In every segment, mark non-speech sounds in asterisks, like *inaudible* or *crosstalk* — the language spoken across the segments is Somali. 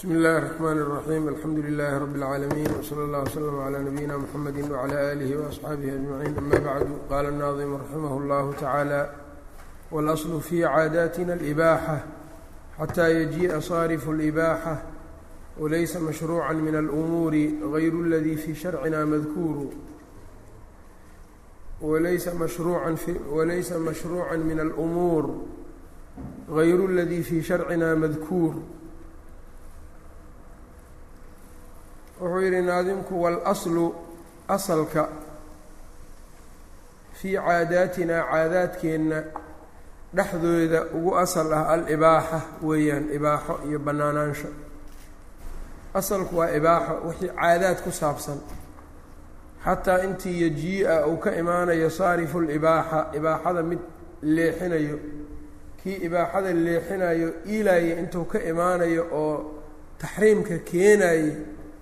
bsmi اllahi الرحmn الرaxيm alxamdu لlh rb العaalamiin wslى اllah وslm عlى nabiyina mxamedi وعlى آlih وأصxaabihi أجmaعiin ama bعdu qala الnaظim raximah اllah taعaalى wاlأصl fi caadatina الإbاxة xatى yجiءa صاrف الإbاxة walaysa mashruuca min الأmuuri غayr اladي fi sharcina madkuuru walaysa mashruuca min الأmuur غayr اladي fi sharcina madkuur wuxuu yidhi naadimku waاlaslu asalka fii caadaatinaa caadaadkeenna dhexdooda ugu asal ah alibaaxa weeyaan ibaaxo iyo bannaanaansho. Asalku waa ibaaxo wixii caadaad ku saabsan. Xataa intii yajii'a uu ka imaanayo saarifu libaaxa ibaaxada mid leexinayo kii ibaaxada leexinayo iilaya intuu ka imaanayo oo taxriimka keenaye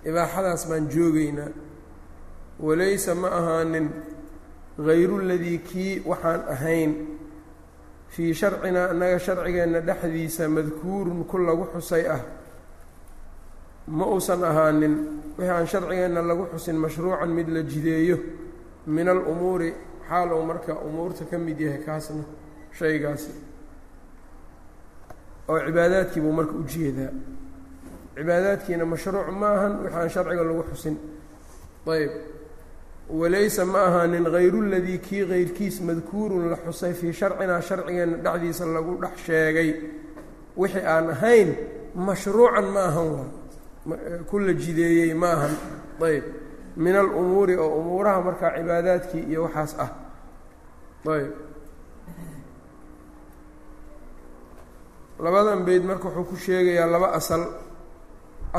ibaaxadaas baan joogaynaa. walaysa ma ahaanin hayru ladii kii waxaan ahayn. fii sharcinaa annaga sharcigeenna dhexdiisa madkuurun ku lagu xusay ah. ma uusan ahaanin wixii aan sharcigeenna lagu xusin mashruucan mid la jideeyo. min alumuuri xaal uu marka umuurta ka mid yahay kaasna shaygaasi. oo cibaadaadkii buu marka u jeedaa cibaadaadkiina mashruuc ma ahan wixi aan sharciga lagu xusin. Ayb. Walaysa ma ahaanin hayru ladii kii kayrkiis madkuurun la xusay fii sharcinaa sharcigeenna dhexdiisa lagu dhex sheegay. Wixii aan ahayn mashruucan ma ahan waa ku la jideeyey ma ahan. Ayb. Min alumuuri oo umuuraha markaa cibaadaadkii iyo waxaas ah. Ayb. Labadan beyd marka wuxuu ku sheegayaa laba asal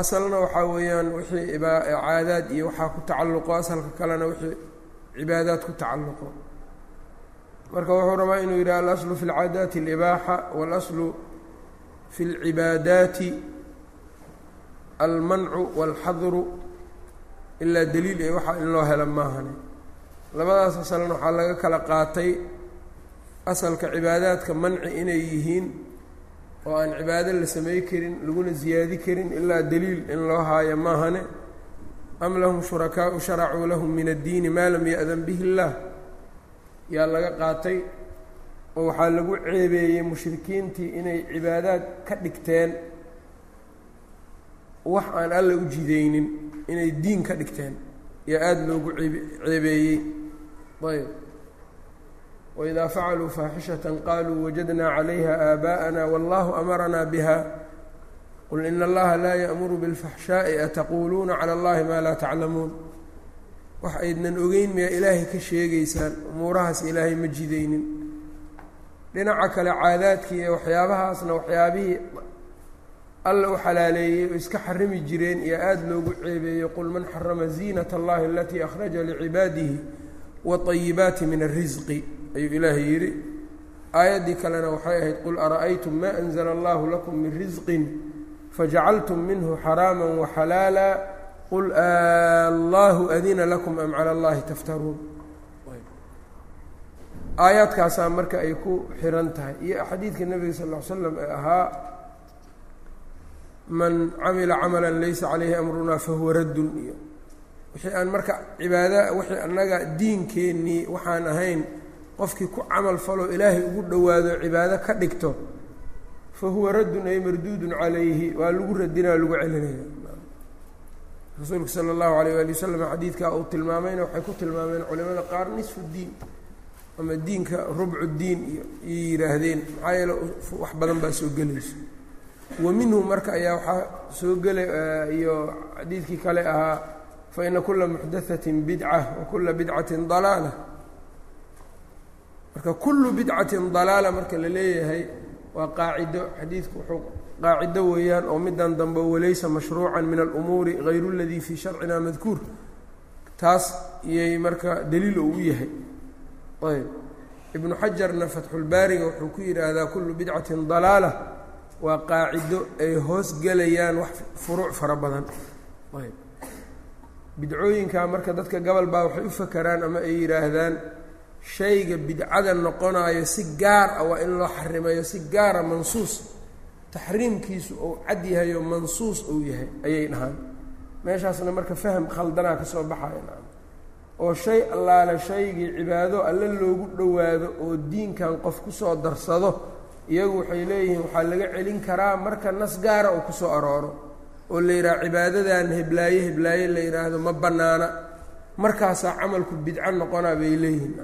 asalna waxaa weeyaan wixii caadaad iyo waxaa ku tacalluqo asalka kalena wixii cibaadaad ku tacalluqo. Marka wuxuu rabaa inuu yidhaha alaslu fi lcaadaati alibaaxa waalaslu fi اlcibaadaati almancu wاlxadru ilaa daliil ee waxaa in loo hela maahane labadaas asalna waxaa laga kala qaatay asalka cibaadaadka manci inay yihiin oo aan cibaado la samey karin laguna ziyaadi karin ilaa daliil in loo haayo maahane? Am lahum shurakaau sharacuu lahum min addiini maa lam ya-dan bihi illaah yaa laga qaatay? Oo waxaa lagu ceebeeyey mushrikiintii inay cibaadaad ka dhigteen. Wax aan alla u jidaynin inay diin ka dhigteen. Yaa aada loogu ceebeeyey. Ayb wإida facaluu faaxishaة qaluu wajadna عlayha aabaءana wاllahu amarana bha qul in اllaha laa yaأmuru bاlfaxshaaءi ataquluuna calى اllahi maa laa taclamuun wax aydnan ogeyn miyaa ilaahay ka sheegaysaan umuurahaas ilaahay ma jidaynin dhinaca kale caadaadkii ee waxyaabahaasna waxyaabihii alla u xalaaleeyey oo iska xarimi jireen iyo aada loogu ceebeeyey qul man xarama ziinaة اllahi alatii akhraja licibaadihi waطayibaati min arisqi ayuu ilaahay yidhi. Aayaddii kalena waxay ahayd qul ara'aytum maa anzla allahu lakum min risqin fajacaltum minhu xaraama waxalaala qul allahu adina lakum am cala allahi taftaruun. Aayaadkaasaa marka ay ku xiran tahay. Iyo xadiidka nebiga sal l slam ee ahaa man camila camala laysa calayhi amruna fahuwa raddun. Iyo wixii aan marka cibaada wixii annaga diinkeennii waxaan ahayn qofkii ku camal falo ilaahay ugu dhowaado cibaado ka dhigto fa huwa raddun ay marduudun calayhi waa lagu radinaa lagu celinaya. Rasuulka sala allahu alayh waali wasalam xadiidkaa uu tilmaamayna waxay ku tilmaameen culimada qaar nisfu diin ama diinka rubcu diin iyo iyay yidhaahdeen maxaa yeele wax badan baa soo gelayso wa minhu marka ayaa waxaa soo gelay iyo xadiidkii kale ahaa fa ina kula muxdathatin bidca wa kula bidcatin dalaala marka kullu bidcatin dalaala marka la leeyahay waa qaacido xadiidku wuxuu qaacido weeyaan oo midan dambe walaysa mashruucan min alumuuri hayru ladii fii sharcina madkuur taas iyay marka daliil oo u yahay ayb ibnu xajarna fatxulbaariga wuxuu ku yidhaahdaa kullu bidcatin dalaala waa qaacido ay hoos gelayaan wax furuuc fara badan ayb bidcooyinkaa marka dadka gobol baa waxay u fakeraan ama ay yidhaahdaan shayga bidcada noqonaayo si gaar ah waa in loo xarimayo si gaara mansuus. Taxriimkiisu uu cad yahay oo mansuus uu yahay ayay dhahaan. Meeshaasna marka faham khaldanaa ka soo baxaya oo shay allaale shaygii cibaado alle loogu dhowaado oo diinkan qof ku soo darsado iyagu waxay leeyihiin waxaa laga celin karaa marka nas gaara oo ku soo arooro oo la yidhaha cibaadadan heblaaye heblaaye la yidhaahdo ma bannaana. Markaasaa camalku bidco noqonaa bay leeyihiin.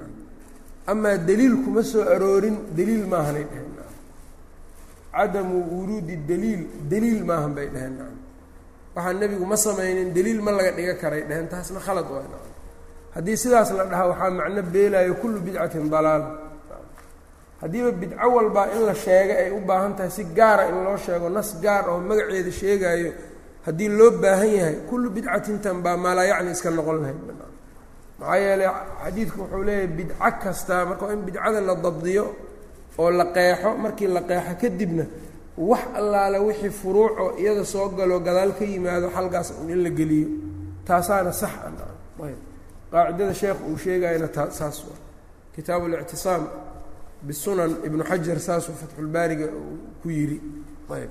Amaa deliil kuma soo aroorin deliil maahanay dheheen cadamu wuruudi daliil deliil maahan bay dheheen waxaa nebigu ma samaynin deliil ma laga dhiga karay dheheen taasna khalad waa haddii sidaas la dhahaa waxaa macno beelaayo kullu bidcatin dalaal. Haddiiba bidco walbaa in la sheega ay u baahan tahay si gaara in loo sheego nas gaar oo magaceeda sheegaayo haddii loo baahan yahay kullu bidcatintan baa maalaa yacni iska noqon lahayd maxaa yeeley xadiidku wuxuu leeyahay bidco kasta marka waa in bidcada la dabdiyo oo la qeexo markii la qeexo kadibna wax allaale wixii furuuco iyada soo galo gadaal ka yimaado xalgaas in la geliyo. Taasaana sax ayb. Qaacidada sheekh uu sheegayana taa saas waa. Kitaabu اlictisaam bisunan ibnu xajar saasuu fatxulbaariga ku yidhi ayb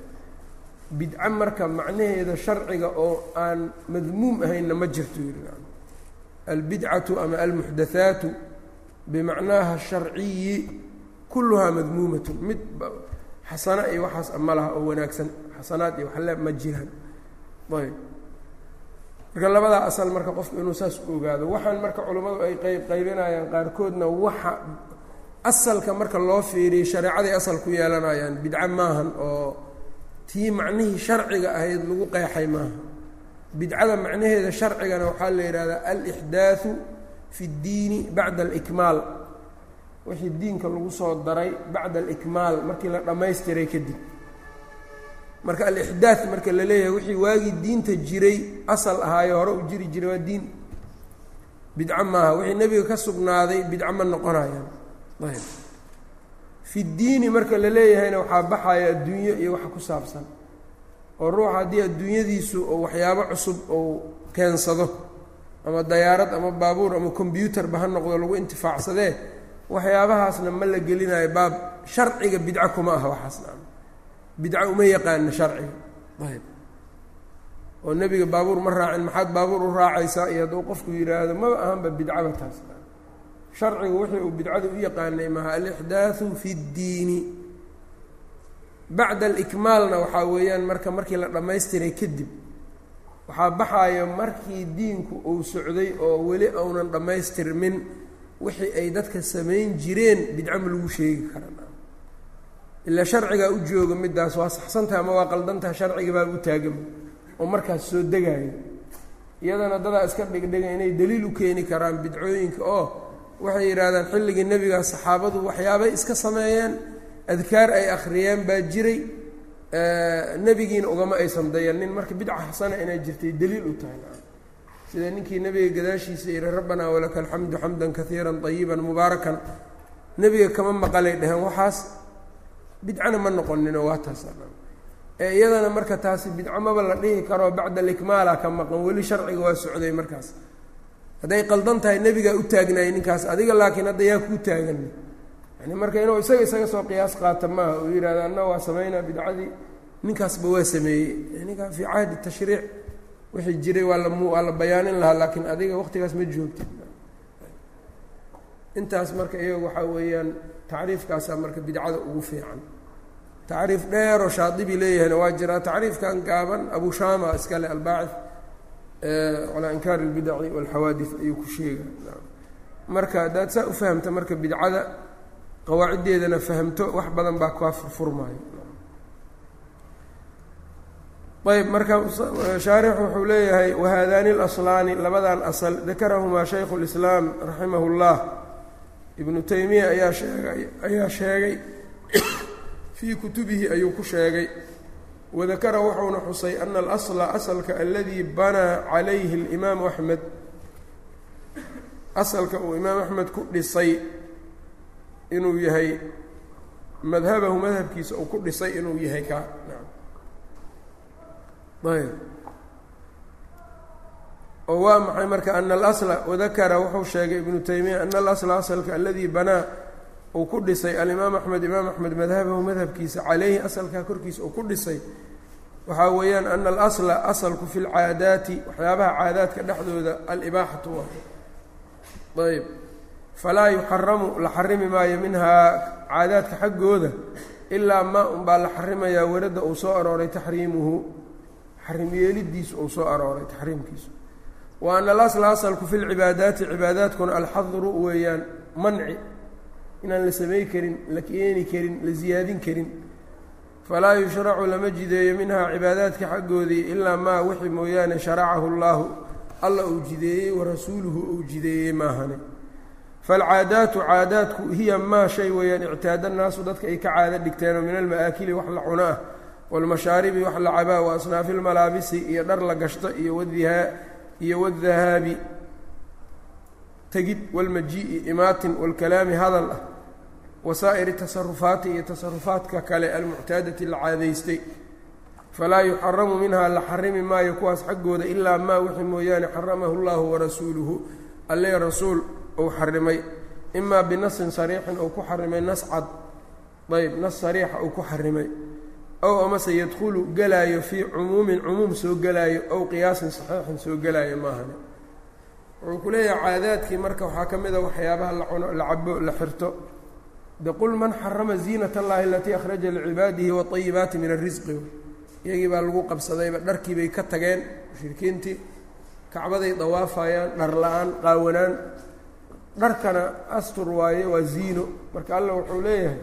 bidco marka macnaheeda sharciga oo aan madmuum ahaynna ma jirto yidhi albidcatu ama almuxdathaatu bimacnaaha sharciyi kulluhaa madmuumatun. Mid xasana iyo waxaas ma laha oo wanaagsan xasanaad iyo waxle ma jiraan. Ayb. Marka labadaa asal marka qofku inuu saas u ogaado waxaan marka culammadu ay qayb qaybinayaan qaarkoodna waxa asalka marka loo fiiriyo shareecaday asal ku yeelanayaan bidco maahan oo tii macnihii sharciga ahayd lagu qeexay maaha bidcada macnaheeda sharcigana waxaa la yidhahdaa alixdaaثu fi اddiini bacda alikmaal wixii diinka lagu soo daray bacda alikmaal markii la dhammaystiray kadib marka alixdaaث marka la leeyahay wixii waagii diinta jiray asal ahaayo hore u jiri jiray waa diin bidco maaha wixii nebiga ka sugnaaday bidco ma noqonayaan ayb fi ddiini marka la leeyahayna waxaa baxaya adduunyo iyo waxa ku saabsan. Oo ruuxa haddii adduunyadiisu oo waxyaabo cusub ou keensado ama dayaarad ama baabuur ama kombyuutarba ha noqdo lagu intifaacsadee waxyaabahaasna ma la gelinayo baab sharciga bidco kuma aha waxaasna bidco uma yaqaana sharciga ayb oo nebiga baabuur ma raacin maxaad baabuur u raacaysaa iyo hadduu qofku yidhaahdo maba ahanba bidcaba taas sharcigu wixii uu bidcada u yaqaanay maha alixdaaثu fi اddiini bacda alikmaalna waxaa weeyaan marka markii la dhammaystiray kadib waxaa baxayo markii diinku uu socday oo weli aunan dhammaystirmin wixii ay dadka samayn jireen bidco ma lagu sheegi karaa. Ilaa sharcigaa u jooga midaas waa saxsantaha ama waa qaldantaha sharciga baa u taagama oo markaas soo degayo iyadana dadaa iska dhigdhiga inay daliil u keeni karaan bidcooyinka oo waxay yidhaahdaan xilligii nebiga saxaabadu waxyaabay iska sameeyeen adkaar ay akhriyeen baa jiray nebigiina ugama aysan dayanin. Marka bidca xasana inay jirtay daliil u tahay. Sida ninkii nebiga gadaashiisa yihi rabbanaa walaka alxamdu xamdan kaiiran ayiban mubaarakan nebiga kama maqalay dheheen waxaas bidcana ma noqonino waa taas. Ee iyadana marka taasi bidco maba la dhihi karo bacda alikmaala ka maqan. Weli sharciga waa socday markaas hadday qaldan tahay nebigaa u taagnaayay ninkaas. Adiga laakiin hadda yaa kuu taagan. Yani marka inuu isaga isaga soo qiyaas qaata maaha uu yidhahdo anna waa samaynaa bidcadii. Ninkaasba waa sameeyey. Ninkaa fii cahdi tashriic. Wixii jiray waa la waa la bayaanin lahaa laakiin adiga waqtigaas ma joogtid intaas marka iyaga waxaa weeyaan tacriifkaasaa marka bidcada ugu fiican. Tacriif dheeroo shaadibi leeyahayna waa jiraa. Tacriifkan gaaban abu shama iskale albaacif calaa inkaari اlbidaci walxawaadif ayuu ku sheega marka haddaad saa u fahamta marka bidcada qawaaciddeedana fahamto wax badan baa kaa furfurmaayo ayb marka shaarix wuxuu leeyahay wahadani اlaslaani labadan asl dakarahumaa shaykhu اlislaam raximah اllah ibnu taymiya ayaa sheegay ayaa sheegay fii kutubihi ayuu ku sheegay wadakara wuxuuna xusay ana alasla asalka aladii banaa calayhi اlimaamu axmed asalka uu imaam axmed ku dhisay inuu yahay madhabahu madhabkiisa uu ku dhisay inuu yahay ka. Ayb. Oo waa maxay marka ana alasla? Wadakara wuxuu sheegay ibnu taymiya ana alasla asalka aladii banaa uu ku dhisay alimaam axmed imaam axmed madhabahu madhabkiisa calayhi asalkaa korkiisa uu ku dhisay waxaa weeyaan ana alasla asalku fi lcaadaati waxyaabaha caadaadka dhexdooda alibaaxatu wa ayb falaa yuxaramu la xarimi maayo minhaa caadaadka xaggooda ilaa maa unbaa la xarimayaa warada uu soo arooray taxriimuhu xarim yeelidiisu uu soo arooray taxriimkiisu. Wa ana alasla asalku fi lcibaadaati cibaadaadkuna alxadru weeyaan manci inaan la samey karin la keeni karin la siyaadin karin. Falaa yushracu lama jideeyo minhaa cibaadaadka xaggoodii ilaa maa wixii mooyaane sharacahu llaahu alla uu jideeyey warasuuluhu uu jideeyey maahane. Falcaadaatu caadaadku hiya maa shay weeyaan ictaada naasu dadka ay ka caado dhigteenoo min alma'aakili wax la cuno ah waalmashaaribi wax la cabaa wa asnaafi lmalaabisi iyo dhar la gashto iyo wadahaabi tegid walmajii'i imaatin walkalaami hadal ah wasaa'iri tasarufaati iyo tasarufaadka kale almuctaadati la caadaystay. Falaa yuxaramu minhaa la xarimi maayo kuwaas xaggooda ilaa maa wixii mooyaane xaramahu llahu warasuuluhu alle rasuul uu xarimay imaa binasin sariixin uu ku xarimay nas cad ayb nas sariixa uu ku xarimay ow amase yadkhulu gelaayo fii cumuumin cumuum soo gelaayo ow qiyaasin saxiixin soo gelaayo maahane. Wuxuu ku leeyahay caadaadkii marka waxaa ka mid a waxyaabaha la cuno la cabo la xirto de qul man xarama ziinat allahi alatii akhraja licibaadihi waayibaati min arisqi iyagii baa lagu qabsadayba dharkii bay ka tageen mushrikiintii kacbaday dawaafayaan dhar la'aan qaawanaan dharkana astur waaye waa ziino marka alla wuxuu leeyahay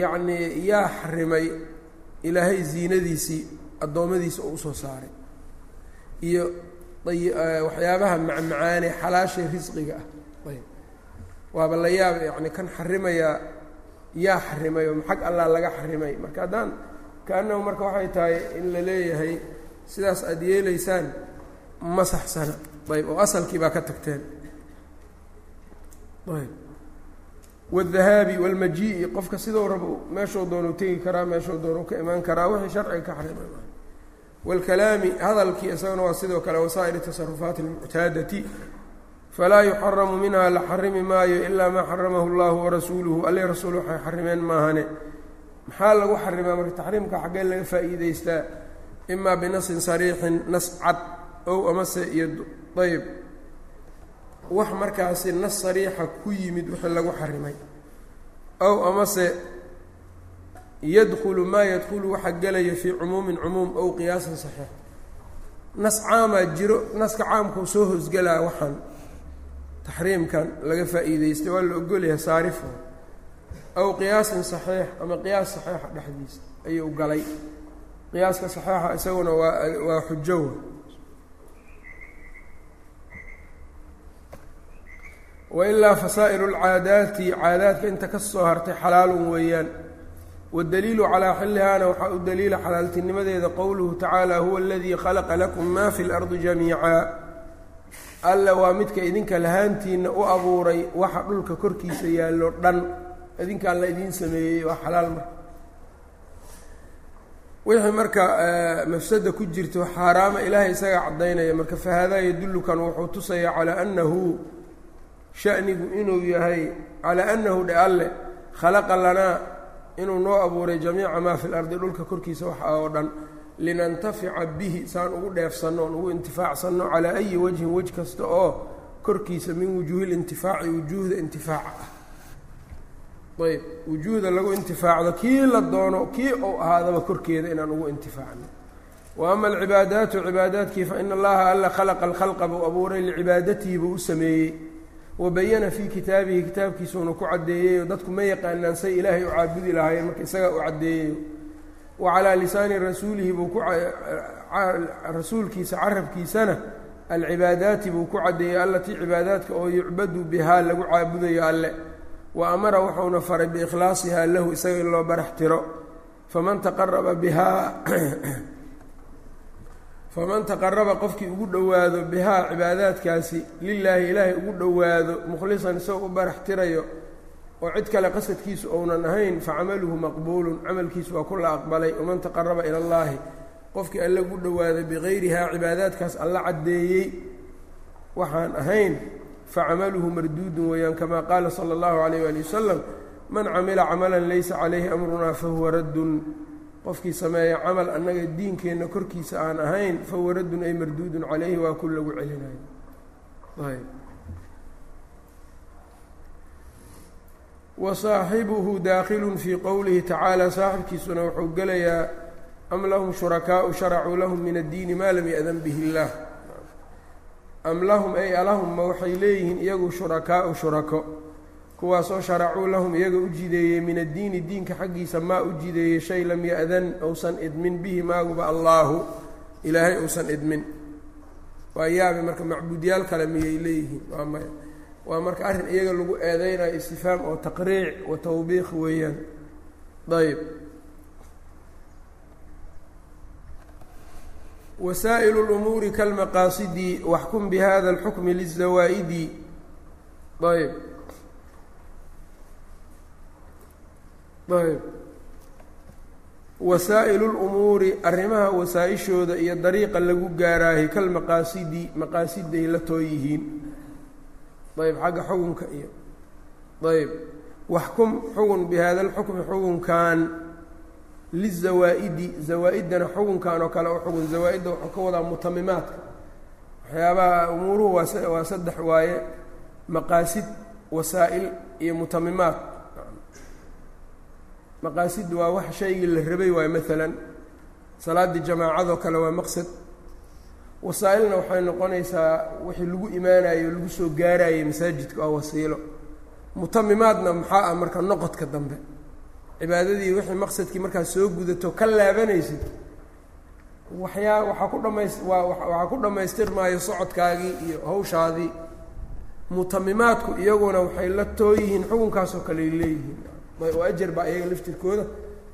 yacnii yaa xarimay ilaahay ziinadiisii addoommadiisa oo u soo saaray iyo waxyaabaha macmacaane xalaashay risqiga ah waaba la yaab yacni kan xarimayaa yaa xarimay oo maxag allah laga xarimay. Marka haddaan kaanahu marka waxay tahay in la leeyahay sidaas aada yeelaysaan ma saxsana ayb oo asalkii baa ka tagteen. Ayb waaldahaabi waalmajii'i qofka sidou rabo meeshuu doonuu tegi karaa meeshuu doonuu ka imaan karaa wixii sharciga ka xarimay. Waalkalaami hadalkii isagana waa sidoo kale wasaa'iri tasarufaati almuctaadati falaa yuxaramu minha la xarimi maayo ilaa maa xaramahu llahu warasuuluhu alle rasuul waxay xarimeen maahane maxaa lagu xarimaa marka taxriimka xaggee laga faa'iidaystaa imaa binasin sariixin nas cad ow amase iyo ayb wax markaasi nas sariixa ku yimid wixii lagu xarimay ow amase yadkhulu maa yadkhulu waxa gelaya fii cumuumin cumuum ow qiyaasin saxiix nas caamaa jiro naska caamkau soo hoosgelaa waxaan taxriimkan laga faa'iidaystay waa la ogolyahay saarifo. Aw qiyaasin saxiix ama qiyaas saxiixa dhexdiisa ayuu galay. Qiyaaska saxiixa isaguna waa waa xujowa wailaa fasaa'iru lcaadaati caadaadka inta ka soo hartay xalaalun weeyaan. Waddaliilu calaa xillihaana waxaa u daliila xalaaltinimadeeda qowluhu tacaala huwa aladii khalaqa lakum maa fi lardi jamiica alla waa midka idinka lahaantiinna u abuuray waxa dhulka korkiisa yaallo dhan. Idinkaa la idiin sameeyey waa xalaal marka wixii marka mafsada ku jirto xaaraama ilaahay isagaa caddaynaya marka fahadaa yadullukan wuxuu tusayaa calaa annahu shanigu inuu yahay calaa annahu dhe alle khalaqa lanaa inuu noo abuuray jamiica maa fi lardi dhulka korkiisa waxa oo dhan linantafica bihi saan ugu dheefsanno oon ugu intifaacsanno calaa ayi wajhin wej kasta oo korkiisa min wujuuhi lintifaaci wujuuhda intifaaca ah. Ayb wujuuhda lagu intifaacdo kii la doono kii uu ahaadaba korkeeda inaan ugu intifaacno. Wa ama alcibaadaatu cibaadaadkii fa ina allaha alla khalaqa alkhalqa buu abuuray licibaadatihi buu u sameeyey. Wa bayana fii kitaabihi kitaabkiisuuna ku caddeeyeyo dadku ma yaqaanaan say ilaahay u caabudi lahaayeen marka isagaa u caddeeyeyo wa calaa lisaani rasuulihi buu ku rasuulkiisa carabkiisana alcibaadaati buu ku caddeeyey allatii cibaadaadka oo yucbadu bihaa lagu caabudayo alle. Wa amara wuxuuna faray biikhlaasihaa lahu isaga in loo barax tiro. Faman taqaraba bihaa *clears throat* faman taqaraba qofkii ugu dhowaado bihaa cibaadaadkaasi lilaahi ilaahay ugu dhowaado mukhlisan isagoo u barax tirayo oo cid kale qasadkiisu ounan ahayn facamaluhu maqbuulun camalkiisu waa ku la aqbalay waman taqaraba ila allaahi qofkii alle ugu dhowaaday bikayrihaa cibaadaadkaas alla caddeeyey waxaan ahayn facamaluhu marduudun weeyaan kamaa qaala sala allahu calayh waali wasalam man camila camalan laysa calayhi amrunaa fahuwa raddun qofkii sameeya camal annaga diinkeenna korkiisa aan ahayn fahuwa raddun ay marduudun calayhi waa ku lagu celinayo wa saaxibuhu daakilun fii qowlihi tacaala. Saaxibkiisuna wuxuu gelayaa am lahum shurakaau sharacuu lahum min addiini maa lam ya-dan bihi illaah am lahum ay alahum ma waxay leeyihiin iyagu shurakaau shurako. Kuwaasoo sharacuu lahum iyaga u jideeyey min addiini diinka xaggiisa maa u jideeyey shay lam ya-dan ousan idmin bihi maaguba allaahu. Ilaahay ousan idmin. Waa yaabi marka macbuudyaal kale miyay leeyihiin? Waa maya waa marka arrin iyaga lagu eedeynayo istifhaam oo taqriic wa tawbiiq weeyaan. Ayb wasaail اlumuuri kalmaqaasidi waxkum bihada اlxukmi lizawaa'idi ayb ayb wasaa'ilu lumuuri arrimaha wasaa-ishooda iyo dariiqa lagu gaaraayo kalmaqaasidi maqaasiday la tooyihiin ayb xagga xukunka iyo ayb waxkum xugun bihada alxukmi xugunkan lizawaa'idi zawaa-idana xugunkan oo kale u xugun zawaa-idda wuxuu ka wadaa mutamimaadka. Waxyaabaha umuuruhu waa waa saddex waaye. Maqaasid wasaa'il iyo mutamimaad. Maqaasid waa wax shaygii la rabay waaye maalan salaaddii jamaacadoo kale waa maqsad wasaa-ilna waxay noqonaysaa wixii lagu imaanayo lagu soo gaarayay masaajidka oo wasiilo. Mutamimaadna maxaa ah marka noqodka dambe? Cibaadadii wixii maqsadkii markaad soo gudato ka laabanaysid waxyaa waxaa ku dhamays waa waxaa ku dhammaystirmaayo socodkaagii iyo hawshaadii. Mutamimaadku iyaguna waxay la tooyihiin xukunkaasoo kale leeyihiin. Oo ajar baa iyaga laftirkooda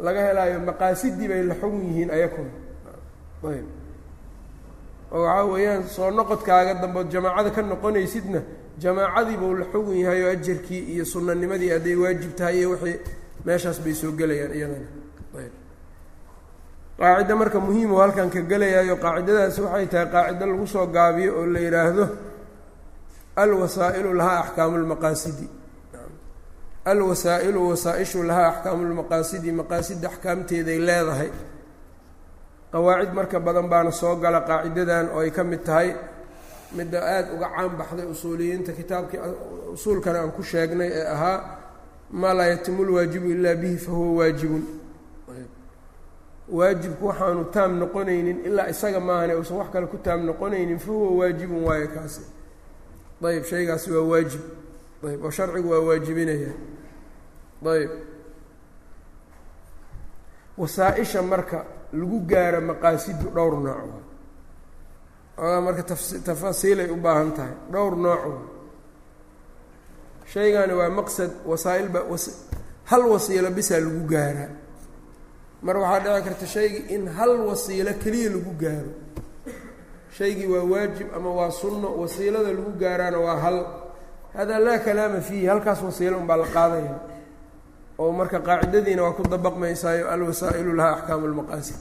laga helaayo maqaasidii bay la xugun yihiin ayakuna ayb oo waxaa weeyaan soo noqodkaaga dambood jamaacada ka noqonaysidna jamaacadiibuu la xugun yahay oo ajarkii iyo sunanimadii hadday waajib tahay iyo wixii meeshaas bay soo gelayaan iyadana. Ayb. Qaacida marka muhiim oo halkan ka gelayaayo qaacidadaasi waxay tahay qaacido lagu soo gaabiyo oo la yidhaahdo alwasaa'ilu lahaa axkaamu lmaqaasidi alwasaa'ilu wasaa-ishu lahaa axkaamu lmaqaasidi maqaasida axkaamteeday leedahay qawaacid marka badan baana soo gala qaacidadan oo ay ka mid tahay. Midda aada uga caan baxday usuuliyiinta kitaabkii usuulkana aan ku sheegnay ee ahaa maa laa yatimu lwaajibu ilaa bihi fahuwa waajibun. Waajibku waxaanu taam noqonaynin ilaa isaga maahane uusan wax kale ku taam noqonaynin fahuwa waajibun waayo kaasi. Ayb shaygaasi waa waajib. Ayb oo sharcigu waa waajibinaya. Ayb wasaa-isha marka lagu gaaro maqaasidu dhowr nooc waa marka tafs tafaasiilay u baahan tahay. Dhowr nooc waa shaygani waa maqsad wasaa-il ba hal wasiilo bisaa lagu gaaraa mar waxaa dhici karta shaygii in hal wasiilo keliya lagu gaaro. Shaygii waa waajib ama waa sunno wasiilada lagu gaaraana waa hal. Hada laa kalaama fiihi halkaas wasiilo unbaa la qaadaya oo marka qaacidadiina waa ku dabaqmaysaayo alwasaa'ilu lahaa axkaamu lmaqaasid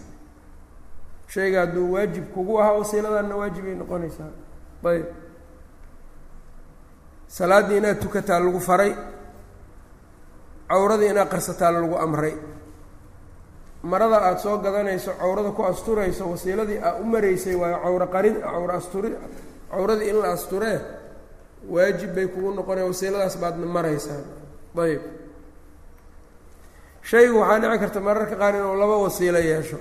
shayga hadduu waajib kugu ahaa wasiiladanna waajibay noqonaysaa. Ayb. Salaaddii inaad tukataa lagu faray cawradii inaad qarsataa lagu amray. Marada aada soo gadanayso cawrada ku asturayso wasiiladii aad u maraysay waayo cawro qarin cawro asturi cawradii in la asturee waajib bay kugu noqonaya wasiiladaas baadna maraysaa ayb shaygu waxaa dhici karta mararka qaar inuu laba wasiilo yeesho.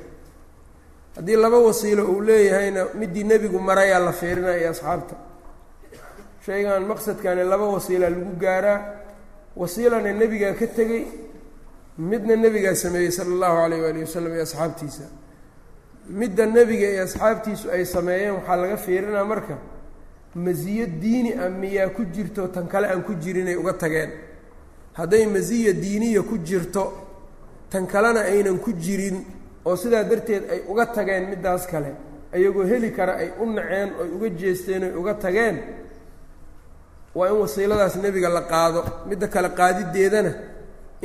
Haddii laba wasiilo uu leeyahayna midii nebigu marayaa la fiirinaya iyo asxaabta. Shaygan maqsadkani laba wasiila lagu gaaraa wasiilana nebigaa ka tegey midna nebigaa sameeyey sala allahu calayh waali wasalam iyo asxaabtiisa. Midda nebiga iyo asxaabtiisu ay sameeyeen waxaa laga fiirinaa marka masiyo diini ah miyaa ku jirto tan kale aan ku jirinay uga tageen. Hadday masiya diiniya ku jirto tan kalena aynan ku jirin oo sidaa darteed ay uga tageen middaas kale ayagoo heli kara ay u naceen oy uga jeesteen oy uga tageen waa in wasiiladaas nebiga la qaado. Midda kale qaadideedana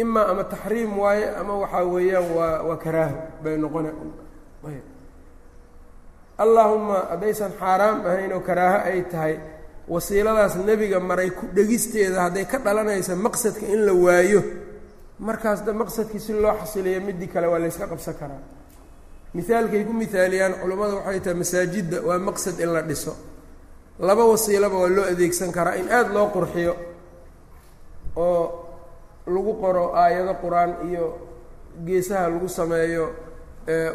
imaa ama taxriim waaye ama waxaa weeyaan waa waa karaaho bay noqona allaahuma haddaysan xaaraam ahayn oo karaaho ay tahay wasiiladaas nebiga maray ku dhegisteeda hadday ka dhalanaysa maqsadka in la waayo markaas maqsadkii si loo xasiliyo midii kale waa layska qabsan karaa. Mihaalkay ku mihaaliyaan culummadu waxay tahay masaajidda waa maqsad in la dhiso. Laba wasiilaba waa loo adeegsan karaa in aada loo qurxiyo oo lagu qoro aayado qur'aan iyo geesaha lagu sameeyo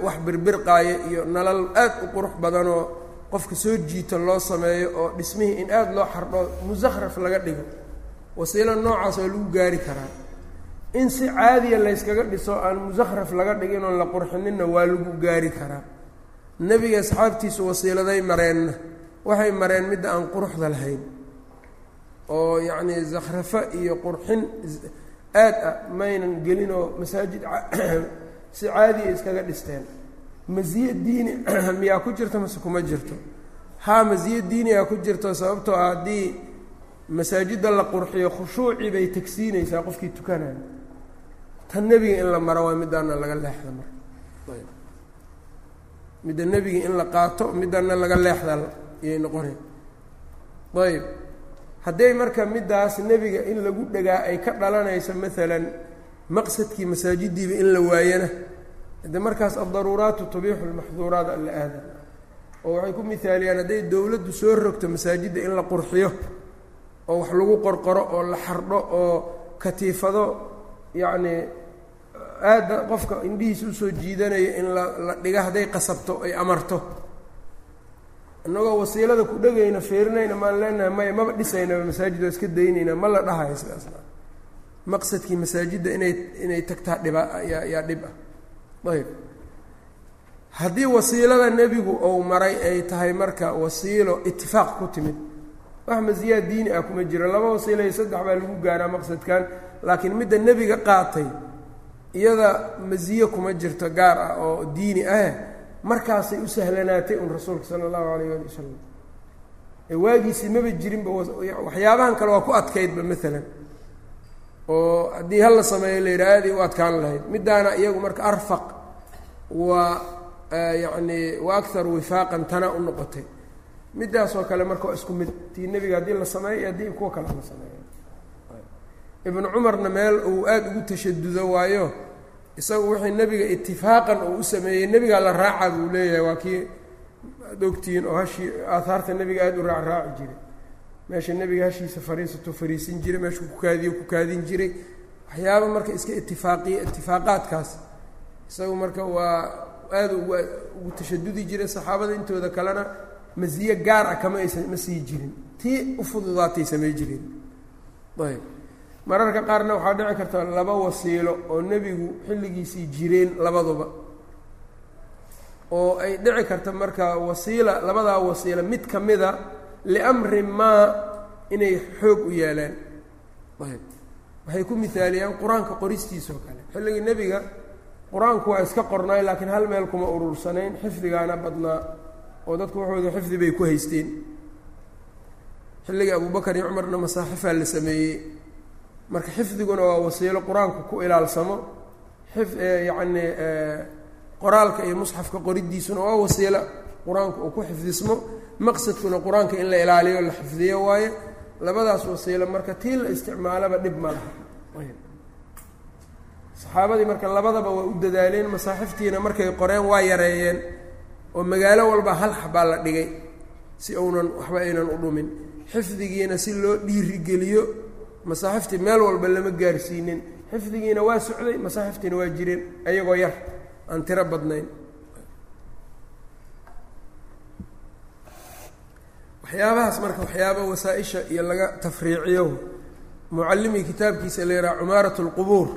wax birbirqaayo iyo nalal aad u qurux badanoo qofka soo jiito loo sameeyo oo dhismihii in aada loo xardho musakhraf laga dhigo. Wasiilo noocaas oo lagu gaari karaa in si caadiya layskaga dhiso aan musakhraf laga dhigin oon la qurxininna waa lagu gaari karaa. Nebiga asxaabtiisu wasiiladay mareenna waxay mareen midda aan quruxda lahayn. Oo yacnii zakhrafo iyo qurxin aad ah maynan gelinoo masaajid *clears throat* si caadiya iskaga dhisteen. Masiye diini *clears throat* miyaa ku jirto mase kuma jirto? Haa masiye diiniyaa ku jirto sababtoo ah haddii masaajidda la qurxiyo khushuucii bay tagsiinaysaa qofkii tukanaya tan nebiga in la maro waa midaana laga leexda marka midda nebiga in la qaato midana laga leexda iyay noqonay ayb. Hadday marka middaas nebiga in lagu dhagaa ay ka dhalanayso maalan maqsadkii masaajiddiiba in la waayana de markaas addaruuraatu tubiixu lmaxduuraat alla aada oo waxay ku mihaaliyaan hadday dowladdu soo rogto masaajidda in la qurxiyo oo wax lagu qorqoro oo la xardho oo katiifado yacnii aada qofka indhihiisa u soo jiidanayo in la la dhiga hadday qasabto ay amarto. Innagoo wasiilada ku dhegayna feerinayna maan leenahay maya maba dhisaynaba masaajid waa iska daynayna ma la dhahayo sidaasna maqsadkii masaajidda inay inay tagtaa dhiba yaa yaa dhib ah. Ayb haddii wasiilada nebigu ou maray ay tahay marka wasiilo itifaaq ku timid wax masiyaa diini ah kuma jiro. Laba wasiilo iyo saddex baa lagu gaaraa maqsadkan laakiin midda nebiga qaatay iyada masiye kuma jirto gaar ah oo diini ah markaasay u sahlanaatay un rasuulka sala allahu alayh ali wasalam waagiisii maba jirinba waxyaabahan kale waa ku adkaydba maalan oo haddii hal la sameeyo la yidhaha aaday u adkaan lahayd. Middaana iyagu marka arfaq waa yacni wa akharu wifaaqan tana u noqotay. Middaasoo kale marka waa isku mid. Tii nebiga haddii la sameeyo iyo haddii kuwa kale la sameeyo ibnu cumarna meel uu aada ugu tashadudo waayo isagu wixii nebiga itifaaqan uu u sameeyey nebigaa la raaca buu leeyahay waa kii ad ogtihiin oo hashii aahaarta nebiga aada u raacraaci jiray. Meesha nebiga hashiisa fariisato fariisin jiray meeshuu ku kaadiyo ku kaadin jiray. Waxyaaba marka iska itifaaqiya itifaaqaadkaas isagu marka waa aada ugu tashadudi jiray saxaabada intooda kalena masiye gaar ah kama aysa ma sii jirin. Tii u fududaatay samay jireen ayb mararka qaarna waxaa dhici karta laba wasiilo oo nebigu xilligiisii jireen labaduba. Oo ay dhici karta marka wasiila labadaa wasiila mid ka mida liamrin maa inay xoog u yeelaan ayb waxay ku mihaaliyaan qur'aanka qoristiisoo kale. Xilligii nebiga qur'aanku waa iska qornaay laakiin hal meel kuma urursanayn xifdigaana badnaa oo dadku waxooda xifdi bay ku haysteen. Xilligii abubakar iyo cumarna masaaxifaa la sameeyey marka xifdiguna waa wasiilo qur'aanku ku ilaalsamo. Xif yacni qoraalka iyo musxafka qoridiisuna waa wasiilo qur'aanku uu ku xifdismo. Maqsadkuna qur'aanka in la ilaaliyo la xifdiyo waaye. Labadaas wasiilo marka tii la isticmaalaba dhib ma laha. Saxaabadii marka labadaba waa u dadaaleen masaaxiftiina markay qoreen waa yareeyeen oo magaalo walba hal xabaa la dhigay si uunan waxba aynan u dhumin. Xifdigiina si loo dhiirigeliyo masaaxiftii meel walba lama gaarsiinin. Xifdigiina waa socday masaaxiftiina waa jireen ayagoo yar aan tiro badnayn. Waxyaabahaas marka waxyaaba wasaa-isha iyo laga tafriiciyo mucallimii kitaabkiisa la yidhaha cumaarat lqubuur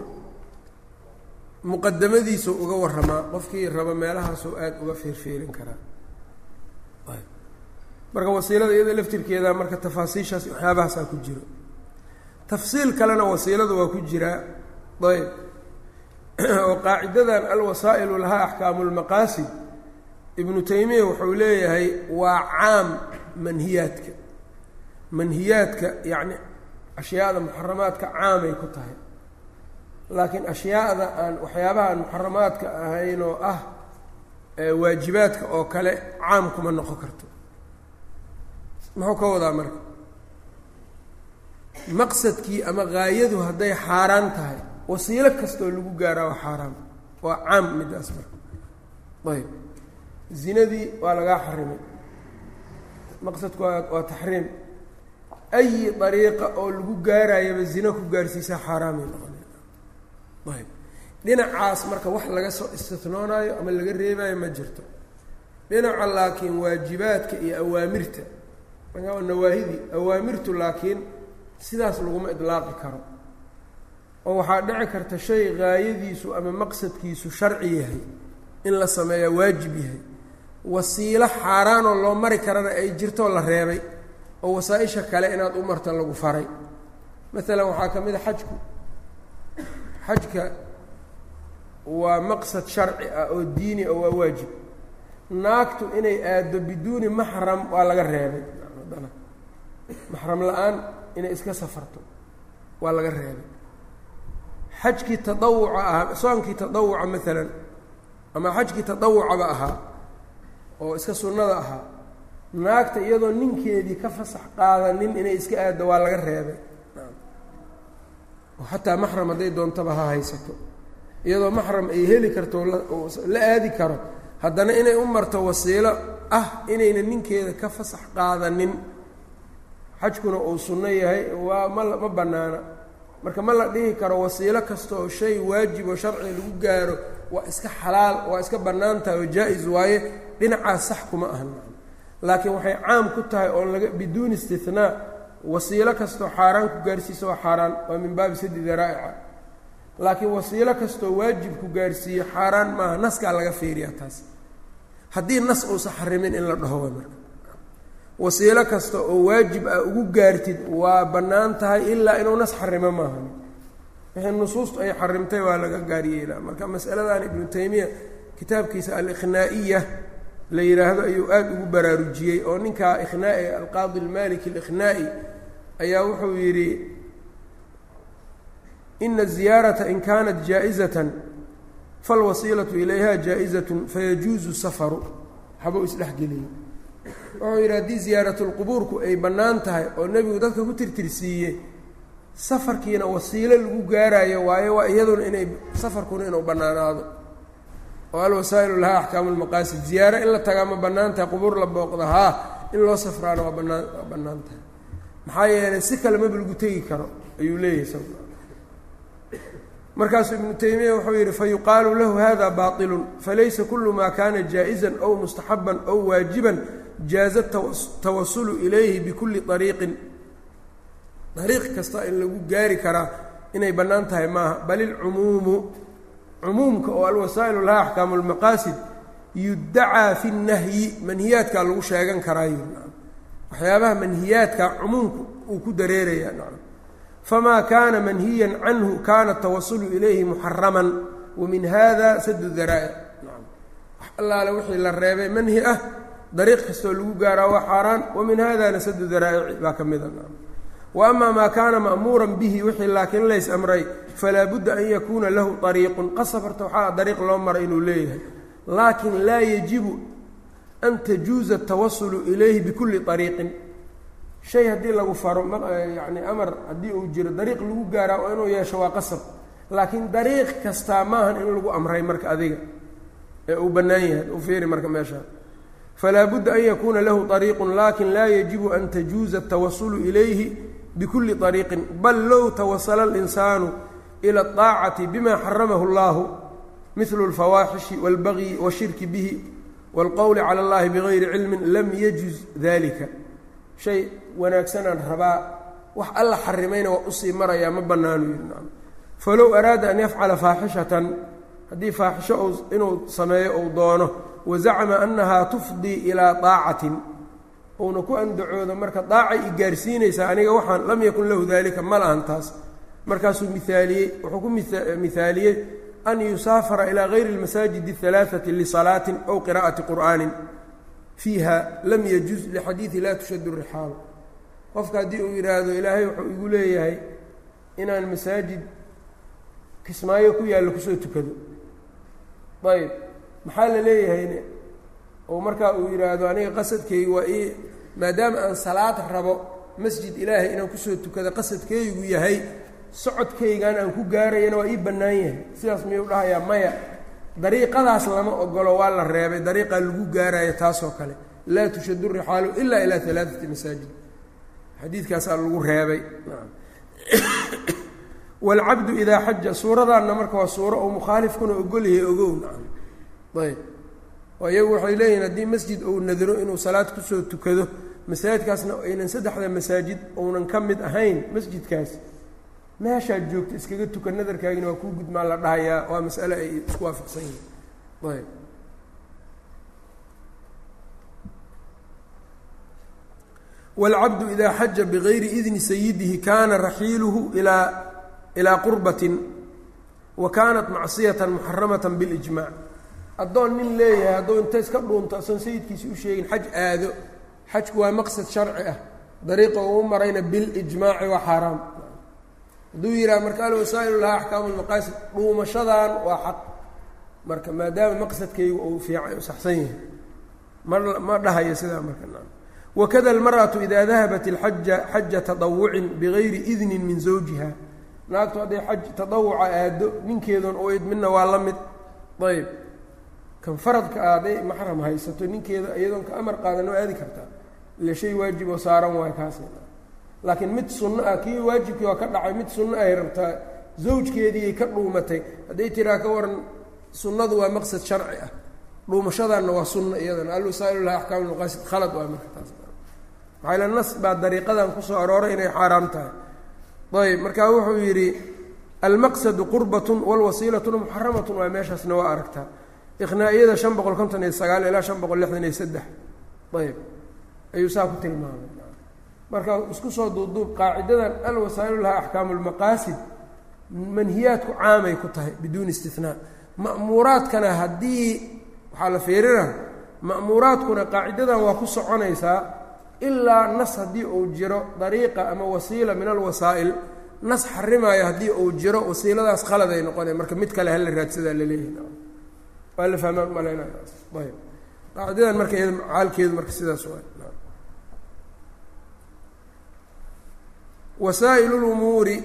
muqadamadiisu uga waramaa qofkii raba meelahaasuu aada uga fiirfiirin karaa. Marka wasiilada iyada laftirkeeda marka tafaasiishaas waxyaabahaasaa ku jiro tafsiil kalena wasiiladu waa ku jiraa ayb oo qaacidadan alwasaa'ilu lahaa axkaamu lmaqaasid ibnu taymiya wuxuu leeyahay waa caam manhiyaadka. Manhiyaadka yacni ashyaada muxaramaadka caamay ku tahay. Laakiin ashyaada aan waxyaabaha aan muxaramaadka ahayn oo ah waajibaadka oo kale caam kuma noqon karto. Muxuu ka wadaa marka maqsadkii ama haayadu hadday xaaraan tahay wasiilo kastoo lagu gaaraa waa xaaraam. Waa caam midaas marka. Ayb. Zinadii waa lagaa xarimay. Maqsadku waa waa taxriim. Ayi dariiqa oo lagu gaarayaba zino ku gaarsiisaa xaaraamay noqonay ayb. Dhinacaas marka wax laga soo istitnoonaayo ama laga reebaayo ma jirto. Dhinaca laakiin waajibaadka iyo awaamirta nawaahidii awaamirtu laakiin sidaas laguma idlaaqi karo. oo waxaa dhici karta shay gaayadiisu ama maqsadkiisu sharci yahay in la sameeyaa waajib yahay. Wasiilo xaaraanoo loo mari karana ay jirtoo la reebay oo wasaa-isha kale inaad u marto lagu faray. Maalan waxaa ka mid a xajku. Xajka waa maqsad sharci ah oo diini oo waa waajib. Naagtu inay aaddo biduuni maxram waa laga reebay. Maxram la'aan inay iska safarto. Waa laga reebay. Xajkii tadawuca ahaa soonkii tadawuca maalan ama xajkii tadawucaba ahaa oo iska sunnada ahaa naagta iyadoo ninkeedii ka fasax qaadanin inay iska aaddo waa laga reebay. Xataa maxram hadday doontaba ha haysato. Iyadoo maxram ay heli karto la aadi karo haddana inay u marto wasiilo ah inayna ninkeeda ka fasax qaadanin xajkuna uu sunno yahay waa ma ma bannaana. Marka ma la dhihi karo wasiilo kasta oo shay waajib oo sharciga lagu gaaro waa iska xalaal waa iska bannaan tahay oo jaa-is waaye dhinacaas sax kuma ahan. Laakiin waxay caam ku tahay oo laga biduuni istinaa wasiilo kastoo xaaraan ku gaarsiisa waa xaaraan waa min baabi sadi daraa'ica. Laakiin wasiilo kastoo waajib ku gaarsiiyo xaaraan maaha naskaa laga fiiriyaa taas. Haddii nas uusa xarimin in la dhaho way marka wasiilo kasta oo waajib ah ugu gaartid waa bannaan tahay ilaa inuu nas xarimo maahan. Wixii nusuustu ay xarimtay waa laga gaaryeelaa marka masaladan ibnu taymiya kitaabkiisa aliqhnaa'iya la yidhaahdo ayuu aada ugu baraarujiyey oo ninkaa ikhnaa'i alqaadi almaliki aliqhnaa'i ayaa wuxuu yidhi ina ziyaarata in kanat jaa-izatan falwasiilatu ilayha jaa-izatun fayajuuzu safaru. Waxbuu isdhexgeliyey wuxuu yidhi haddii ziyaaratulqubuurku ay bannaan tahay oo nebigu dadka ku tirtirsiiye safarkiina wasiilo lagu gaarayo waayo waa iyaduna inay safarkuna inuu bannaanaado. Oo alwasaa'ilu lahaa axkaamu lmaqaasid ziyaaro in la tagaa ma bannaan tahay qubuur la booqda haa in loo safraana waa bannaan waa bannaan tahay. Maxaa yeelay si kale maba lagu tegi karo ayuu leeyahay sa markaasuu ibnu taymiya wuxuu yidhi fayuqaalu lahu hada baطilun falaysa kulu ma kana jaaئizan ow mustaxaban ow waajiban jaaza tawasulu ilayhi bikulli ariiqin ariiq kasta in lagu gaari karaa inay bannaan tahay maaha. Bal ilcumuumu cumuumka oo alwasaa'ilu laha axkaamu lmaqaasid yudacaa fi nahyi manhiyaadkaa lagu sheegan karaayo. Waxyaabaha manhiyaadka cumuumka uu ku dareeraya famaa kaana manhiyan canhu kana tawasulu ilayhi muxaraman wa min hada sadu daraa'ic wax allaale wixii la reebay manhi ah dariiq kastoo lagu gaaraa waa xaaraan wa min hadana sadu daraa'ici baa ka mida wa ama maa kaana ma'muuran bihi wixii laakiin lays amray falaa budda an yakuuna lahu ariiqun qasab horta waxaa dariiq loo maray inuu leeyahay. Laakin laa yajibu an tajuuza atawasulu ilayhi bikulli ariiqin shay haddii lagu faro yani amar haddii uu jiro dariiq lagu gaaraa oo inuu yeesho waa qasab. Laakiin dariiq kastaa maahan in lagu amray marka adiga ee uu bannaan yahay u fiiri marka meeshaa falaa budda an yakuuna lahu ariiqun lakin laa yajibu an tajuuza atawasulu ilayhi bikulli ariiqin bal low tawasala alinsaanu ila aطaacati bima xaramahu اllahu mihlu اlfawaaxishi wاlbagyi washirki bihi wاlqowli cala اllahi bigayri cilmin lam yajuz dalika shay wanaagsanaan rabaa wax alla xarimayna waa usii marayaa ma bannaanu yidhi falow araada an yafcala faaxishatan haddii faaxisho inuu sameeyo ou doono wazacma annahaa tufdii ilaa daacatin uuna ku andacoodo marka daacay i gaarsiinaysaa aniga waxaan lam yakun lahu daalika ma lahan taas markaasuu miaaliyey wuxuu ku mihaaliyey an yusaafara ilaa gayri اlmasaajidi اhalaaثati lisalaatin aw qira'ati qur'aanin fiiha lam yajuz lixadiidi laa tushadu rixaalu qofka haddii uu yidhaahdo ilaahay wuxuu igu leeyahay inaan masaajid kismaayo ku yaallo kusoo tukado ayb maxaa la leeyahayne? Oo markaa uu yidhaahdo aniga qasadkayga waa ii maadaama aan salaad rabo masjid ilaahay inaan ku soo tukada qasadkaygu yahay socodkaygan aan ku gaarayana waa ii bannaan yahay. Sidaas miyuu dhahayaa? Maya. Dariiqadaas lama ogolo waa la reebay dariiqaa lagu gaarayo taasoo kale. Laa tushadu rixaalu ilaa ilaa alaaati masaajid. Xadiidkaasaa lagu reebay. *coughs* Waalcabdu idaa xaja suuradaanna marka waa suuro uu mukhaalifkuna ogolyahay ogow ayb. Oo iyagu waxay leeyihiin haddii masjid uu nadiro inuu salaad ku soo tukado masaajidkaasna aynan saddexda masaajid uunan ka mid ahayn masjidkaas meeshaad joogta iskaga tuka nadarkaagina waa kuu gudmaa la dhahayaa waa masale ay isku waafaqsan yihiin. Ayb. Wاlcabdu idaa xaja bigayri idni sayidihi kaana raxiiluhu ilaa qurbatin wa kaanat macsiyata muxaramata biاlijmac addoon nin leeyahay hadduu inta iska dhuunto asoon sayidkiisi u sheegin xaj aado xajku waa maqsad sharci ah dariiqa uu marayna bilijmaaci waa xaaraam. Hadduu yidhaha marka alwasaa'il lahaa axkaamu lmaqaasid dhuumashadan waa xaq. Marka maadaama maqsadkaygu uu fiican u saxsan yahay. Ma ma dhahayo sidaa marka wakada almar'atu idaa dahabat ilxaja xaja tadawucin bigayri idnin min zawjiha. Naagtu hadday xaj tadawuca aado ninkeedun u idminna waa la mid. Ayb kan faradka ah hadday maxram haysato ninkeeda iyadoon ka amar qaadan oo aadi kartaa ila shay waajib oo saaran waay kaas. Laakiin mid sunno ah kii waajibkii waa ka dhacay mid sunno ahay rabtaa zawjkeediiay ka dhuumatay. Hadday tiraa ka waran sunnadu waa maqsad sharci ah. Dhuumashadanna waa sunno iyadana. Alwasaa'il laha axkaam lmaqaasid khalad waa marka taas. Maxaa ila nas baa dariiqadan ku soo arooray inay xaaraam tahay. Ayb markaa wuxuu yidhi almaqsadu qurbatun walwasiilatuna muxaramatun waa meeshaasna waa aragtaa iqnaa'iyada shan boqol konton iyo sagaal ilaa shan boqol lixdan iyo saddex. Ayb ayuu saa ku tilmaamay. Marka isku soo duubduub qaacidadan alwasaa'ilu laha axkaamu lmaqaasid manhiyaadku caamay ku tahay biduuni istinaa ma'muuraadkana haddii waxaa la fiirina ma'muuraadkuna qaacidadan waa ku soconaysaa ilaa nas haddii uu jiro dariiqa ama wasiila min alwasaa'il. Nas xarimaayo haddii uu jiro wasiiladaas khalad ay noqonaya marka mid kale hala raadsadaa la leeyahay waa la fahmaan malaynaya ayb qaacidadan marka iyada xaalkeedu marka sidaas waa. Wasaa'il lumuuri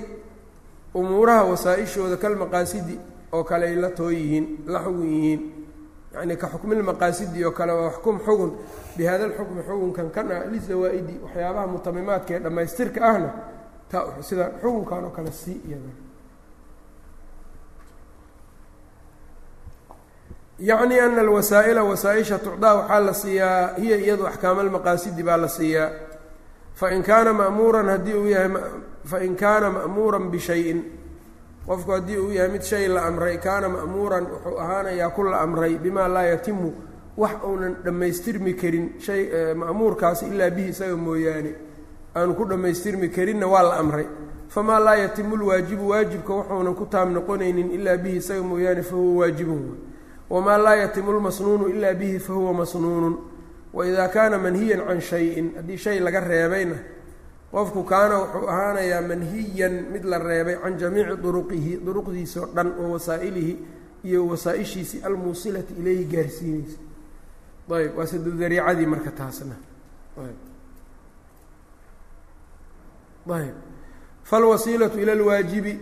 umuuraha wasaa-ishooda kalmaqaasidi oo kale ay la too yihiin la xugun yihiin yacni ka xukmilmaqaasidi oo kale waa xukm xugun. Bi hada lxukmi xukunkan kana lizawaa'idi waxyaabaha mutamimaadka ee dhammaystirka ahna ta sida xukunkan oo kale sii iyada yacni ana alwasaa'ila wasaa-isha tucdaa waxaa la siiyaa hiya iyadu axkaama almaqaasidi baa la siiyaa. Fain kaana ma'muuran haddii uu yahay fain kaana ma'muuran bishayin qofku haddii uu yahay mid shay la amray kaana ma'muuran wuxuu ahaanayaa ku la amray bimaa laa yatimu wax uunan dhammaystirmi karin shay ma'muurkaasi ilaa bihi isaga mooyaane aanu ku dhammaystirmi karinna waa la amray. Famaa laa yatimu lwaajibu waajibka wuxuunan ku taam noqonaynin ilaa bihi isaga mooyaane fahuwa waajibun wamaa laa yatimu lmasnuunu ilaa bihi fahuwa masnuunun waidaa kaana manhiyan can shayin haddii shay laga reebayna qofku kaana wuxuu ahaanayaa manhiyan mid la reebay can jamiici duruqihi duruqdiisao dhan oo wasaa'ilihi iyo wasaa-ishiisii almuusilati ilayhi gaarsiinaysa. ayb waa sadudariicadii marka taasna. ayb falwasiilatu ila lwaajibi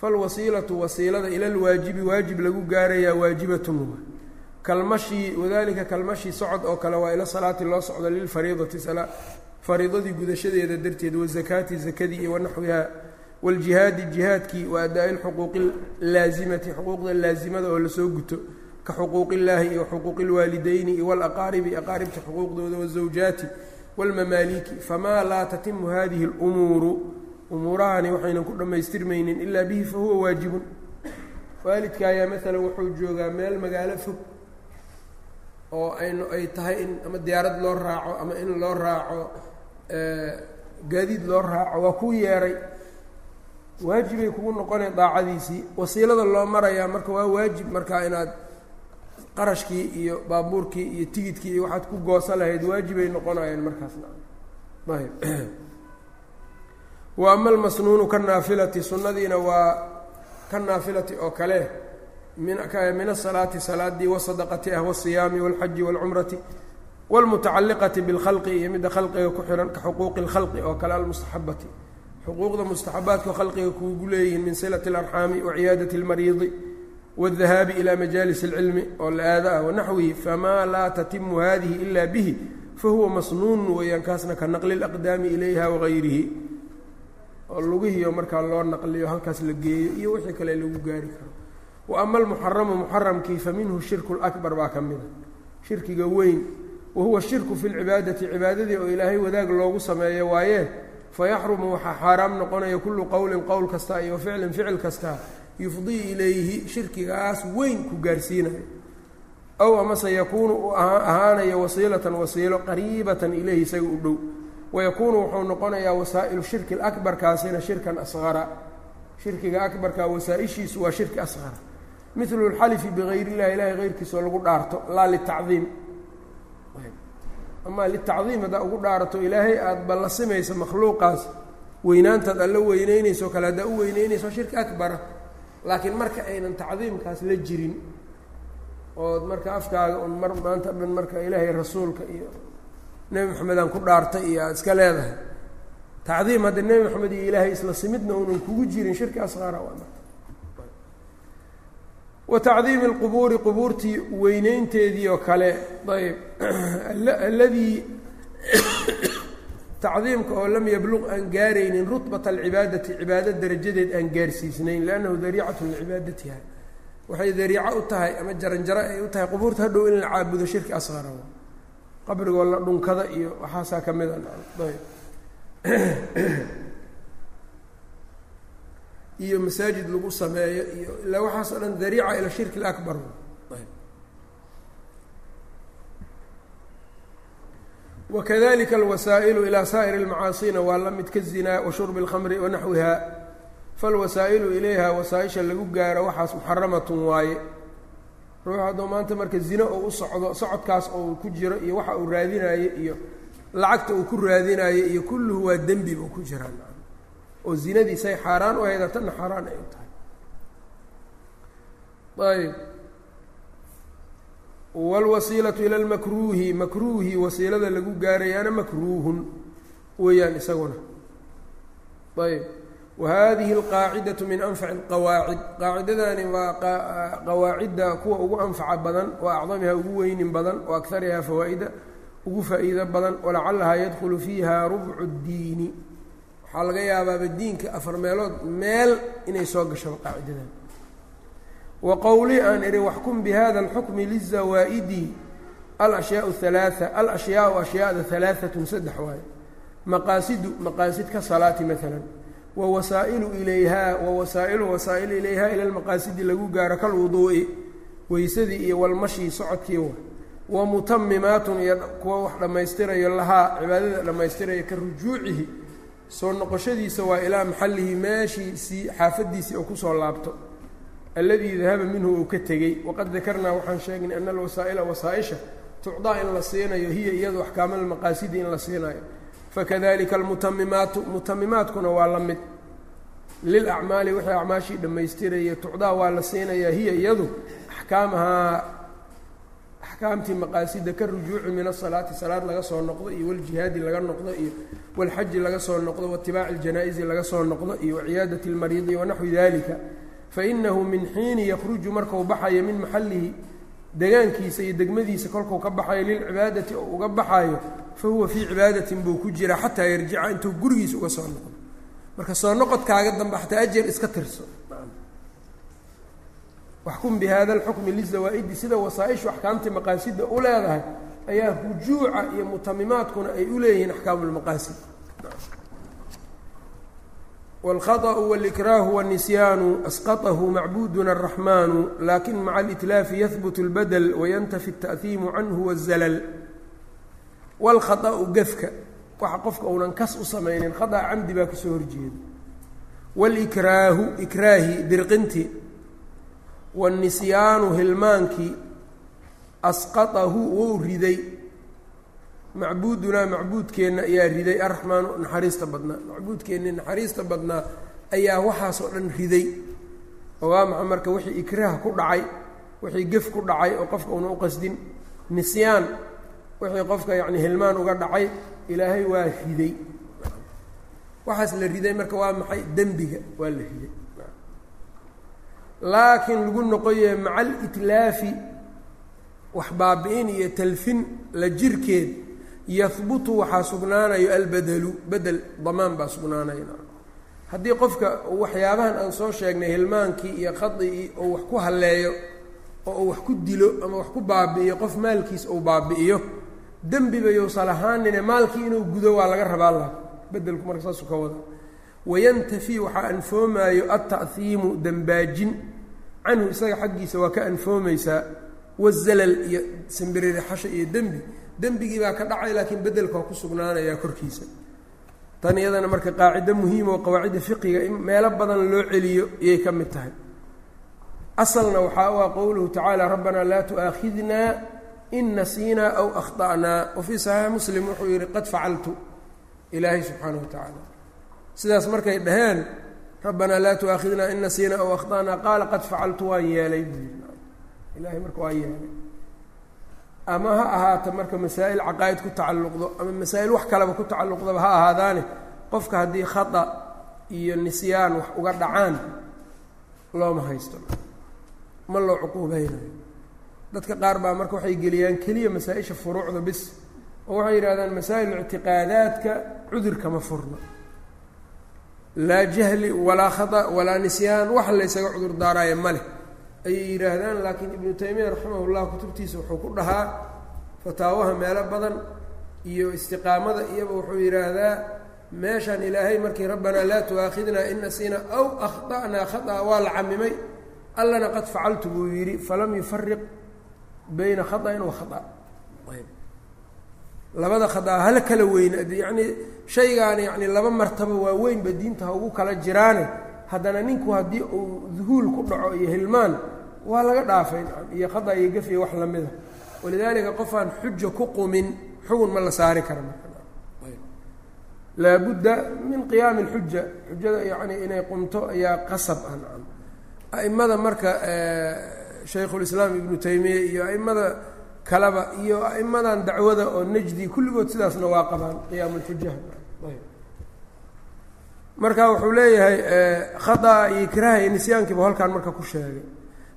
falwasiilatu wasiilada ila lwaajibi waajib lagu gaarayaa waajibatun kalmashi wadalika kalmashi socod oo kale waa ila salaati loo socdo lilfariidati fariidadii gudashadeeda darteed wazakaati zakadii iyo wanaxwiha wاljihaadi jihaadkii wa adaa-i lxuquuqi laazimati xuquuqda laazimada oo lasoo guto ka xuquuq illaahi iyo xuquuqi اlwaalideyni iyo wlaqaaribi aqaaribta xuquuqdooda wالzawjaati wاlmamaaliki famaa laa tatimu hadihi اlumuuru umuurahani waxaynan ku dhammaystirmaynin ilaa bihi fahuwa waajibun. Waalidka ayaa maalan wuxuu joogaa meel magaalo fog oo aynu ay tahay in ama diyaarad loo raaco ama in loo raaco gaadiid loo raaco waa kuu yeeray. Waajibay kugu noqoneen daacadiisii. Wasiilada loo marayaa marka waa waajib markaa inaad qarashkii iyo baabuurkii iyo tigidkii iyo waxaad ku goosa lahayd waajibay noqonayeen markaasna ayb wa ama almasnuunu ka naafilati sunnadiina waa ka naafilati oo kale min asalaati salaadii wasadaqati ah wasiyaami walxaji walcumrati wاlmutacaliqati biاlkhalqi iyo midda khalqiga ku xihan ka xuquuqi اlkhalqi oo kale almustaxabati xuquuqda mustaxabaadka khalqiga kuugu leeyihiin min silati اlarxaami waciyaadati اlmariidi wاldahaabi ilى majaalis اlcilmi oo la aada ah wanaxwihi famaa laa tatimu hadihi ila bihi fahuwa masnuunu weeyaan kaasna ka naqli اlaqdaami ilayha wagayrihi oo lugihiio markaa loo naqliyo halkaas la geeyo iyo wixii kale lagu gaari karo. Wa ama almuxaramu muxaramkii fa minhu shirku lakbar baa ka mida shirkiga weyn wa huwa shirku fi lcibaadati cibaadadii oo ilaahay wadaag loogu sameeyo waayee fayaxrumu waxaa xaaraam noqonaya kullu qowlin qowl kasta iyo ficlin ficil kasta yufdii ilayhi shirkigaas weyn ku gaarsiinayo ow amase yakuunu u ahaanayo wasiilatan wasiilo qariibatan ilayhi isaga u dhow wayakuunu wuxuu noqonayaa wasaa'ilu shirki lakbarkaasina shirkan asqara shirkiga akbarka wasaa-ishiisu waa shirki asqara milu اlxalifi bigayr illahi ilahay heyrkiisoo lagu dhaarto laa litacdiim ama litacdiim haddaa ugu dhaarato ilaahay aada ballasimaysa makhluuqaas weynaantaad alla weyneynayso kale haddaa u weyneynayso shirki akbara laakiin marka aynan tacdiimkaas la jirin ood marka afkaaga un mar maanta dhan marka ilaahay rasuulka iyo nebi maxamedaan ku dhaartay iyo aada iska leedahay. Tacdiim hadda nebi maxamed iyo ilaahay isla simidna uunan kugu jirin shirki asqara wa tacdiimi اlqubuuri qubuurtii weyneynteedii oo kale ayb *clears throat* alladii *clears throat* tacdiimka oo lam yabluq aan gaaraynin rutbata alcibaadati cibaado darajadeed aan gaarsiisnayn liannahu dariicatu licibaadatiha waxay dariico u tahay ama jaranjaro ay u tahay qubuurta hadhow in la caabudo shirki asqara qabrigoo la dhunkada iyo waxaasaa ka mid a ayb iyo masaajid lagu sameeyo iyo ilaa waxaas o dhan dariica ila shirki اakbar wakadalika alwasaa'ilu ilaa saa'ir اlmacaasina waa la mid ka zinaa wa shurbi اlkhamri wanaxwiha falwasaa'ilu ilayha wasaa-isha lagu gaaro waxaas muxaramatun waaye ruux hadduu maanta marka zino oo u socdo socodkaas oo ku jiro iyo waxa uu raadinayo iyo lacagta uu ku raadinayo iyo kulluhu waa dembi buu ku jiraan oo zinadiisay xaaraan u hayda tanna xaaraan ay u tahay ayb wاlwasiilaةu ilى اlmakruuhi makruuhi wasiilada lagu gaarayaana makruuhun weeyaan isaguna ayb wahadihi اlqaacidaةu min anfaci اlqawaacid qaacidadani waa qawaacidda kuwa ugu anfaca badan wa acdamiha ugu weynin badan wa akariha fawaa'ida ugu faa'iido badan walacalahaa yadkulu fiiha rubcu اdiini waxaa laga yaabaaba diinka afar meelood meel inay soo gasho qaacidadan wa qowli aan idhi waxkum bihada alxukmi lizawaa'idi alashyaau halaaa alashyaau ashyaada halaaatun saddex waaye maqaasidu maqaasid ka salaati maalan wa wasaa'ilu ilayhaa wa wasaa'ilu wasaa'il ilayhaa ila lmaqaasidi lagu gaaro kalwuduu'i weysadii iyo walmashii socodkii wa. Wa mutamimaatun iyo kuwa wax dhammaystirayo lahaa cibaadada dhammaystiraya ka rujuucihi soo noqoshadiisa waa ilaa maxallihi meeshiisii xaafadiisii oo ku soo laabto. Alladii dahaba minhu uu ka tegey waqad dakarnaa waxaan sheegnay ana alwasaa'ila wasaaisha tucdaa in la siinayo hiya iyadu axkaama almaqaasidi in la siinayo fakadalika almutamimaatu mutamimaadkuna waa la mid. lilacmaali wixii acmaashii dhammaystiraya tucdaa waa la siinayaa hiya iyadu axkaamahaa axkaamtii maqaasida ka rujuuci min asalaati salaad laga soo noqdo iyo waljihaadi laga noqdo iyo walxaji laga soo noqdo waitibaaci ljanaa-isi laga soo noqdo iyo waciyaadati lmariidi wanaxwi dalika fainahu min xiini yakruju marku baxayo min maxallihi degaankiisa iyo degmadiisa kolkuu ka baxayo lilcibaadati oo uga baxayo fa huwa fii cibaadatin buu ku jiraa xataa yarjica intuu gurigiisa uga soo noqdo marka soo noqodkaaga dambe xataa ajeer iska tirso waxkum bihada alxukmi lizawaa'idi sida wasaaishu axkaamtii maqaasida u leedahay ayaa rujuuca iyo mutamimaadkuna ay u leeyihiin axkaamu lmaqaasid wاlkhaطأu wاlإkraahu wالnisyaanu asqaطahu macbuduna الraxmanu lakin maca اlitlaafi yahbut اlbadl wayantafi الtaأhiimu canhu wالzalal wاlkhaطأu gefka waxa qofka uunan kas u samaynin khaطأ camdi baa kasoo horjeeda wاlkraahu ikraahi dirqinti wاnisyaanu hilmaankii asqaطahu wou riday macbuudunaa macbuudkeenna ayaa riday arraxmaanu naxariista badnaa macbuudkeennii naxariista badnaa ayaa waxaasoo dhan riday oo waa maxa marka wixii ikraah ku dhacay wixii gef ku dhacay oo qofka una u qasdin nisyaan wixii qofka yacni hilmaan uga dhacay ilaahay waa riday. Waxaas la riday marka waa maxay? Dembiga waa la riday. Laakiin lagu noqoye maca alitlaafi wax baabi'in iyo talfin la jirkeed yahbutu waxaa sugnaanayo albedelu bedel damaan baa sugnaanaya. Haddii qofka waxyaabahan aan soo sheegnay hilmaankii iyo khadii oo wax ku halleeyo oo uu wax ku dilo ama wax ku baabi'iyo qof maalkiis uu baabi'iyo dembiba yousan ahaanine maalkii inuu gudo waa laga rabaa la bedelku marka saasu ka wada. Wayantafi waxaa anfoomaayo alta'hiimu dembaajin canhu isaga xaggiisa waa ka anfoomaysaa wazalal iyo simbiririxasha iyo dembi. Dembigii baa ka dhacay laakiin bedelka waa ku sugnaanayaa korkiisa. Tan iyadana marka qaacido muhiima oo qawaacidda fiqiga in meelo badan loo celiyo iyay ka mid tahay. Asalna waxaa u ah qowluhu tacaala rabbanaa laa tu'aakhidnaa in nasiinaa aw akhta'naa wa fii saxiixi muslim wuxuu yidhi qad facaltu ilaahay subxaanahu wa tacaala. Sidaas markay dhaheen rabbanaa laa tu'aakhidnaa in nasiinaa aw akhta'naa qaala qad facaltu waan yeelay. Buu yidhi ilahay marka waa yeelay. Ama ha ahaato marka masaa'il caqaa'id ku tacalluqdo ama masaa'il wax kaleba ku tacalluqdaba ha ahaadaane qofka haddii khata iyo nisyaan wax uga dhacaan looma haysto. Ma loo cuquubeynayo dadka qaar baa marka waxay geliyaan keliya masaa-isha furuucda bis oo waxay yidhahdaan masaa'il ictiqaadaadka cudurkama furno. Laa jahli walaa khata walaa nisyaan wax laysaga cudur daaraayo ma leh. Ayay yidhaahdaan laakiin ibnu taymiya raximahullah kutubtiisa wuxuu ku dhahaa fataawaha meelo badan iyo istiqaamada iyaba wuxuu yidhaahdaa meeshaan ilaahay markii rabbanaa laa tu'aakhidnaa in nasiina aw akhta'naa khata'a waa la camimay allana qad facaltu buu yidhi falam yufariq bayna khata'in wa khata labada khata hala kala weyne yacnii shaygaani yacni laba martaba waa weynba diinta ugu kala jiraane haddana ninku haddii uu duhuul ku dhaco iyo hilmaan waa laga dhaafay. Iyo khada iyo gafiya wax lamida walidaalika qofaan xuja ku qumin xugun ma la saari kara laabudda min qiyaami اlxuja xujada yacni inay qumto ayaa qasab ah a'imada marka shaykhulislaam ibnu taymiye iyo aimada kaleba iyo aimadan dacwada oo najdi kulligood sidaasna waa qabaan qiyaamulxujaha marka wuxuu leeyahay eh, khadaa iyo kiraaha iyo nisyaankiiba halkaan marka ku sheegay.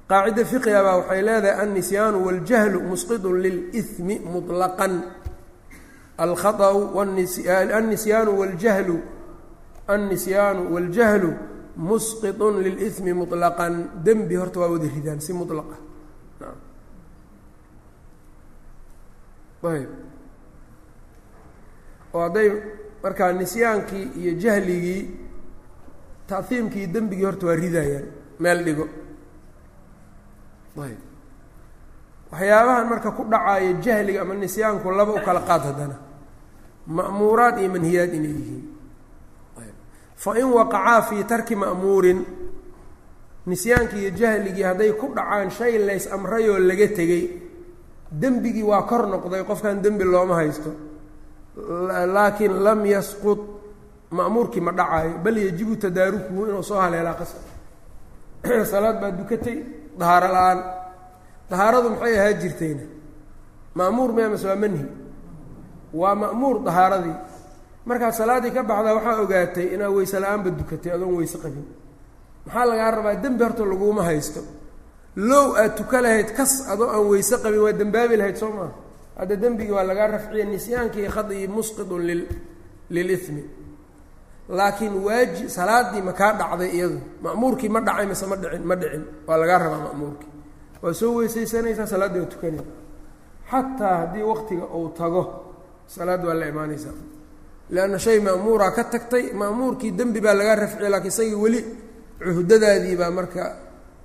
Qaacida fiqiga baa waxay leedahay alnisyaanu waljahlu musqidun lilimi mulaqan alkhaau annisyaanu waljahlu annisyaanu waljahlu musqidun lilإثmi muطlaqan dembi horta waa wada ridaan si muطlaqa ayb oo hadday markaa nisyaankii iyo jahligii taiimkii dembigii horta waa ridayaan meel dhigo ayb waxyaabahan marka ku dhacaya jahliga ama nisyaanku laba u kala qaad haddana ma'muuraad iyo manhiyaad inay yihiin fa in waqacaa fii tarki ma'muurin nisyaankii iyo jahligii hadday ku dhacaan shay lays amrayoo laga tegey dembigii waa kor noqday qofkan dembi looma haysto laakiin lam yasqud ma'muurkii ma dhacaayo bal yajibu tadaarukuhu inuu soo haleelaa qasab salaad baa dukatay dahaaro la'aan dahaaradu maxay ahaa jirtayna ma'muur meemas waa manhi waa ma'muur dahaaradii markaad salaaddii ka baxdaa waxaa ogaatay inaad weyse la'aanba dukatay adoon weyse qabin. Maxaa lagaa rabaa dembi horta laguma haysto. Low aad tuka lahayd kas adoo aan weyse qabin waa dembaabi lahayd soo maa hadda dembigii waa lagaa rafciya nisyaankii khadii musqidun lil lilimi laakiin waaji salaaddii ma kaa dhacday iyadu. Ma'muurkii ma dhacay mise ma dhicin ma dhicin. Waa lagaa rabaa ma'muurkii. Waa soo weysaysanaysaa salaaddii waa tukanaysa xataa haddii waktiga uu tago salaad waa la imaanaysaa leanna shay ma'muuraa ka tagtay ma'muurkii dembi baa lagaa rafciya laakiin isagii weli cuhdadaadii baa marka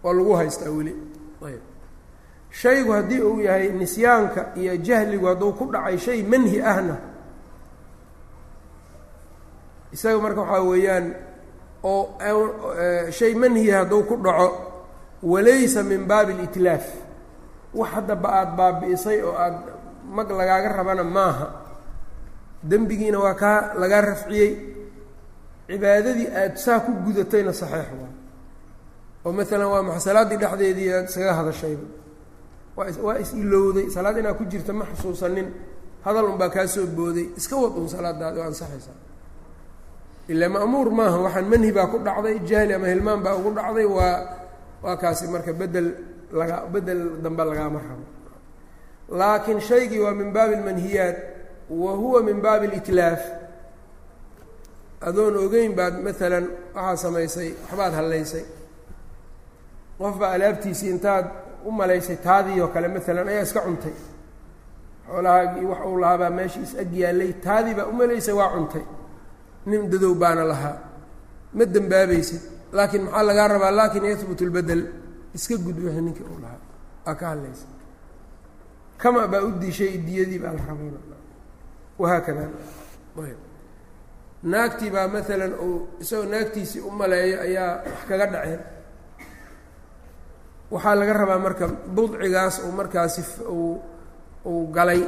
waa lagu haystaa weli ayb shaygu haddii uu yahay nisyaanka iyo jahligu hadduu ku dhacay shay manhi ahna isaga marka waxaa weeyaan oo shay manhiya hadduu ku dhaco walaysa min baabi litlaaf wax haddaba aada baabi'isay oo aada mag lagaaga rabana maaha dembigiina waa kaa lagaa rafciyey. Cibaadadii aada saa ku gudatayna saxiix waa. Oo maalan waa maxa salaaddii dhexdeedii aad isaga hadashayba waa waa is ilowday salaad inaad ku jirta ma xusuusanin. Hadal unbaa kaa soo booday. Iska wad un salaadaadi waa ansaxaysaa ilaa ma'muur maaha waxaan manhi baa ku dhacday jahli ama hilmaan baa ugu dhacday waa waa kaasi marka bedel laga bedel dambe lagaama rabo. Laakiin shaygii waa min baabi almanhiyaat wa huwa min baabi alitlaaf. Adoon ogeyn baad maalan waxaad samaysay waxbaad hallaysay. Qof baa alaabtiisii intaad u malaysay taadii oo kale maalan ayaa iska cuntay. Xoolahaagii wax uu lahaabaa meeshii is ag yaallay taadii baa u malaysay waa cuntay. Nin dadow baana lahaa. Ma dembaabaysid laakiin maxaa lagaa rabaa? Laakin yahbut lbedel iska gud wixii ninkii uu lahaa. Aa ka hadlaysa kama baa u diishay diyadii baa la rabana wahaakada ayb naagtii baa maalan uu isagoo naagtiisii u maleeyo ayaa wax kaga dhaceen waxaa laga rabaa marka budcigaas uu markaasi uu uu galay.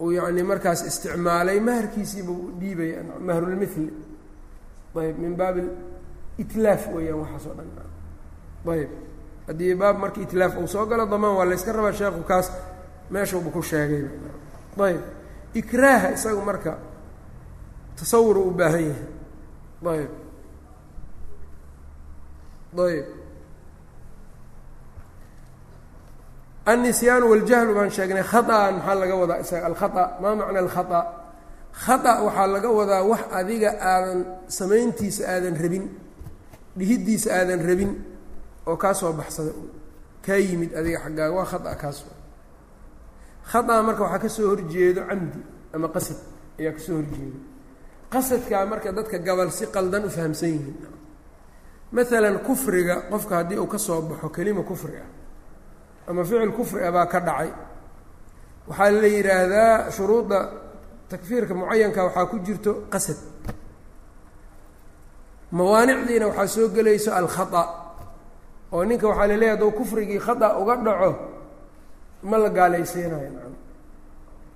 Uu yacni markaas isticmaalay maharkiisiiba u dhiibaya mahrulmithli ayb min baabi itlaaf weeyaan waxaas oo dhan. Ayb haddii baab marka itlaaf uu soo galo damaan waa layska rabaa sheekhu kaas meeshuuba ku sheegay. Ayb ikraaha isagu marka tasawur u baahan yahay. Ayb ayb annisyaan waljahlu baan sheegnay khaaan maxaa laga wadaa isaga? Alkhaa maa macna alkhaa khaa waxaa laga wadaa wax adiga aadan samayntiisa aadan rabin dhihidiisa aadan rabin oo kaasoo baxsaday kaa yimid adiga xaggaaga. Waa khaa kaas khaطأ marka waxaa ka soo horjeedo camdi ama qasad ayaa ka soo horjeedo. Qasadkaa marka dadka gabal si qaldan u fahamsan yihiin. Maala kufriga qofka haddii uu ka soo baxo kelima kufri ah ama ficil kufri ah baa ka dhacay. Waxaa la yidhaahdaa shuruudda takfiirka mucayanka waxaa ku jirto qasad. Mawaanicdiina waxaa soo gelayso alkhata oo ninka waxaa la leeyahy adou kufrigii khata uga dhaco ma la gaalaysiinayo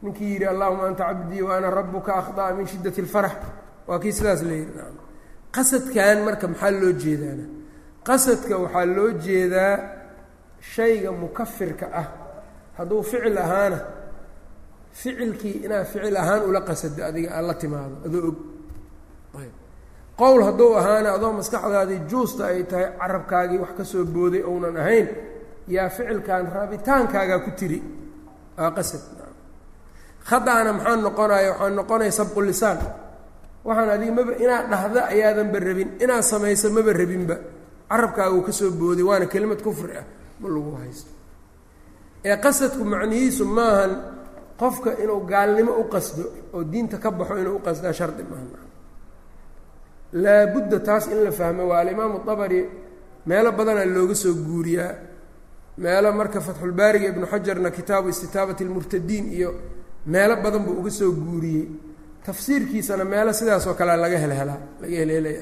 ninkii yidhi allahuma anta cabdii wa ana rabuka akhdaa min shidati اlfarax waa kii sidaas la yidhi qasadkan marka maxaa loo jeedaana qasadka waxaa loo jeedaa shayga mukafirka ah. Hadduu ficil ahaana ficilkii inaad ficil ahaan ula qasado adiga aad la timaado adoo og. Qowl hadduu ahaana adoo maskaxdaadii juusta ay tahay carabkaagii wax ka soo booday ounan ahayn yaa ficilkan raabitaankaagaa ku tiri. Aa qasad. Khada'ana maxaa noqonaya waxaa noqonaya sabqu lisaan. Waxaan adiga maba inaad dhahda ayaadanba rabin inaad samayso maba rabinba. Carabkaaga uu ka soo booday waana kelimad kufri ah ma lagu haysto. Ee qasadku macnihiisu maahan qofka inuu gaalnimo u qasdo oo diinta ka baxo inuu u qasdaa shardi maaha. Laabudda taas in la fahmo waa alimaamu dabari meelo badanaa looga soo guuriyaa meelo marka fatxulbaariga ibnu xajarna kitaabu istitaabati lmurtadiin iyo meelo badan buu uga soo guuriyey. Tafsiirkiisana meelo sidaas oo kalea laga helhelaa laga helhelaya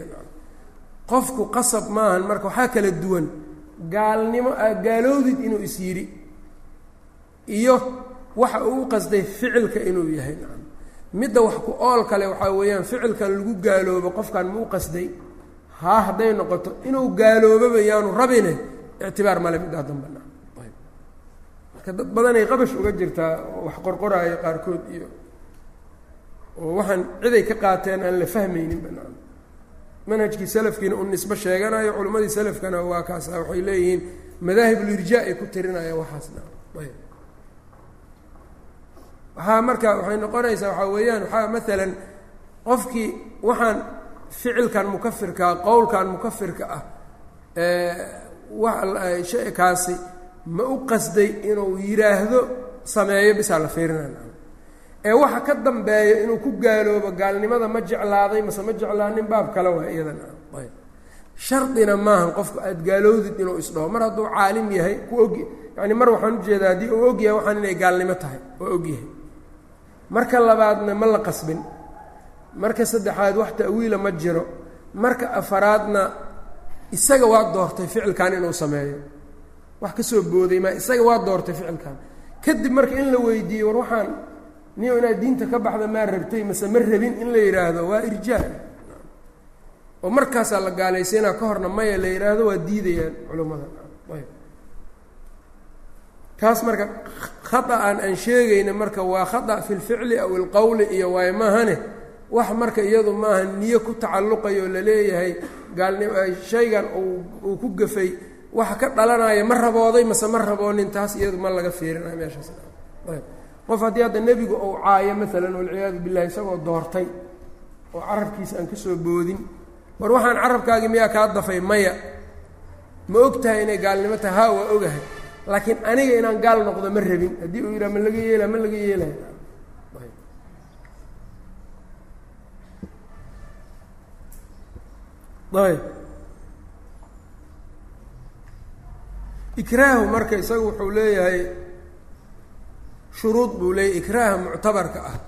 qofku qasab maahan marka waxaa kala duwan gaalnimo aa gaaloodid inuu is yidhi iyo waxa uu u qasday ficilka inuu yahay midda wax ku ool kale waxaa weeyaan ficilkan lagu gaaloobo qofkan ma u qasday? Haa hadday noqoto. Inuu gaaloobaba yaanu rabine ictibaar male middaa dambana marka dad badanay qabash uga jirtaa wax qorqoraayo qaarkood iyo oo waxaan ciday ka qaateen aan la fahmaynin banaan manhajkii salafkiina u nisbo sheeganayo culimmadii salafkana waa kaasa waxay leeyihiin madaahibulirjaa ay ku tirinayaan waxaasna ayb waxaa marka waxay noqonaysaa waxaa weeyaan waxaa maalan qofkii waxaan ficilkan mukafirkaa qowlkan mukafirka ah kaasi ma u qasday inuu yidhaahdo sameeyo bisaa la fiirinaya ee waxa ka dambeeya inuu ku gaaloobo gaalnimada ma jeclaaday mase ma jeclaanin baab kale waa iyadana. Shardina maahan qofku aada gaalowdid inuu isdhaho mar hadduu caalim yahay ku og yani mar waxaan u jeedaa haddii uu og yahay waxaan inay gaalnimo tahay oo og yahay. Marka labaadna ma la qasbin. Marka saddexaad wax ta'wiila ma jiro. Marka afaraadna isaga waa doortay ficilkan inuu sameeyo. Wax ka soo booday ma isaga waa doortay ficilkan. Kadib marka in la weydiiyey war waxaan niyo inaad diinta ka baxda maa rabtay mase ma rabin in la yidhaahdo waa irjaa oo markaasaa la gaalaysiinaa ka horna maya la yidhaahdo waa diidayaan culummada ayb. Kaas marka khata aan aan sheegayna marka waa khata fi lficli aw ilqowli iyo waay maahane wax marka iyadu maaha niyo ku tacalluqayo la leeyahay gaalnim shaygan uu ku gafay waxa ka dhalanaya ma rabooday mase ma raboonin taas iyadu ma laga fiirinayo meeshaas. Qof haddii hadda nebigu uu caayo maalan walciyaadu billahi isagoo doortay oo carabkiisa aan ka soo boodin war waxaan carabkaagii miyaa kaa dafay maya. Ma og tahay inay gaalnimo tahay? Haa waa ogahay. Laakiin aniga inaan gaal noqdo ma rabin. Haddii uu yidhaha ma laga yeelaya ma laga yeelaya ayb. Ikraahu marka isagu wuxuu leeyahay shuruud buu leeyahy ikraaha muctabarka ah.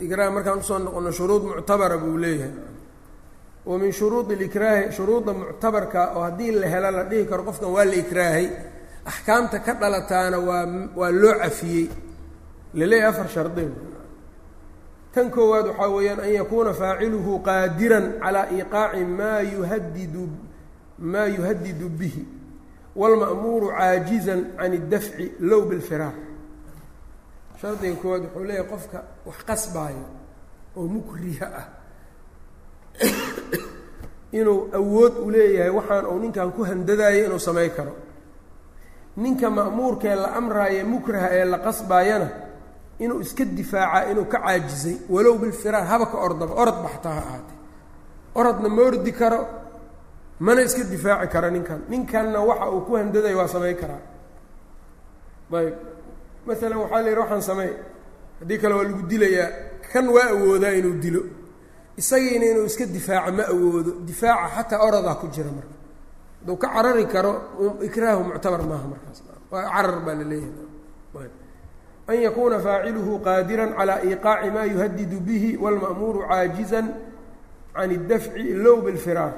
Ikraah markaan u soo noqono shuruud muctabara buu leeyahay. Wa min shuruudi likraahi shuruudda muctabarka oo haddii la helo la dhihi karo qofkan waa la ikraahay axkaamta ka dhalataana waa waa loo cafiyey. Laleeyahay afar shardin tan koowaad waxaa weeyaan an yakuuna faaciluhu qaadiran calaa iiqaaci maa yuhadidu maa yuhadidu bihi wاlma'muuru caajizan can اdafci low bilfiraar shardiga koowaad wuxuu leeyahay qofka wax qasbaayo oo mukriha ah inuu awood u leeyahay waxaan uu ninkan ku handadayo inuu samay karo. Ninka ma'muurkee la amraaye mukraha ee la qasbaayana inuu iska difaaca inuu ka caajizay walow bilfiraar haba ka ordaba orod baxtaa ha ahaatee. Orodna ma ordi karo mana iska difaaci karo ninkan. Ninkanna waxa uu ku handadayo waa samay karaa. Ayb maalan waxaa la yidhi waxaan samey haddii kale waa lagu dilayaa. Kan waa awoodaa inuu dilo. Isagiina inuu iska difaaco ma awoodo. Difaaca xataa orodaa ku jira marka. Hadduu ka carari karo ikraahu muctabar maaha markaas. Waa carar baa la leeyahay an yakuuna faaciluhu qaadiran calى iiqaaci ma yuhadidu bihi wاlma'muuru caajizan can اdafci low bilfiraar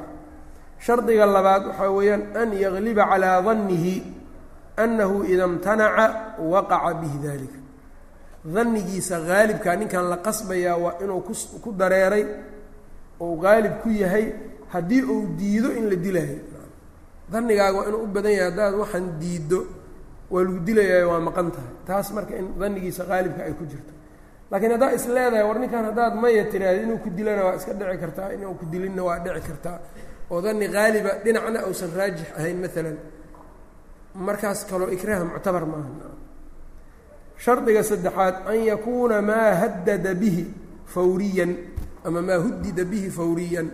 shardiga labaad waxaa weeyaan an yagliba calىa dannihi annahu ida اmtanaca waqaca bihi dalika dannigiisa haalibkaa ninkan la qasbayaa waa inuu ku dareeray ou haalib ku yahay haddii uu diido in la dilaayo dannigaaga waa inuu u badan yahay haddaad waxaan diiddo waa lagu dilayaa waa maqan tahay. Taas marka in danigiisa qaalibka ay ku jirto. Laakiin haddaa is leedahay war ninkan haddaad maya tiraahdo inuu ku dilana waa iska dhici kartaa inuu ku dilinna waa dhici kartaa. Oo dani qaaliba dhinacna uusan raajix ahayn maalan markaas kaloo ikraaha muctabar maaha shardiga saddexaad an yakuuna maa haddada bihi fawriyan ama maa hudida bihi fawriyan.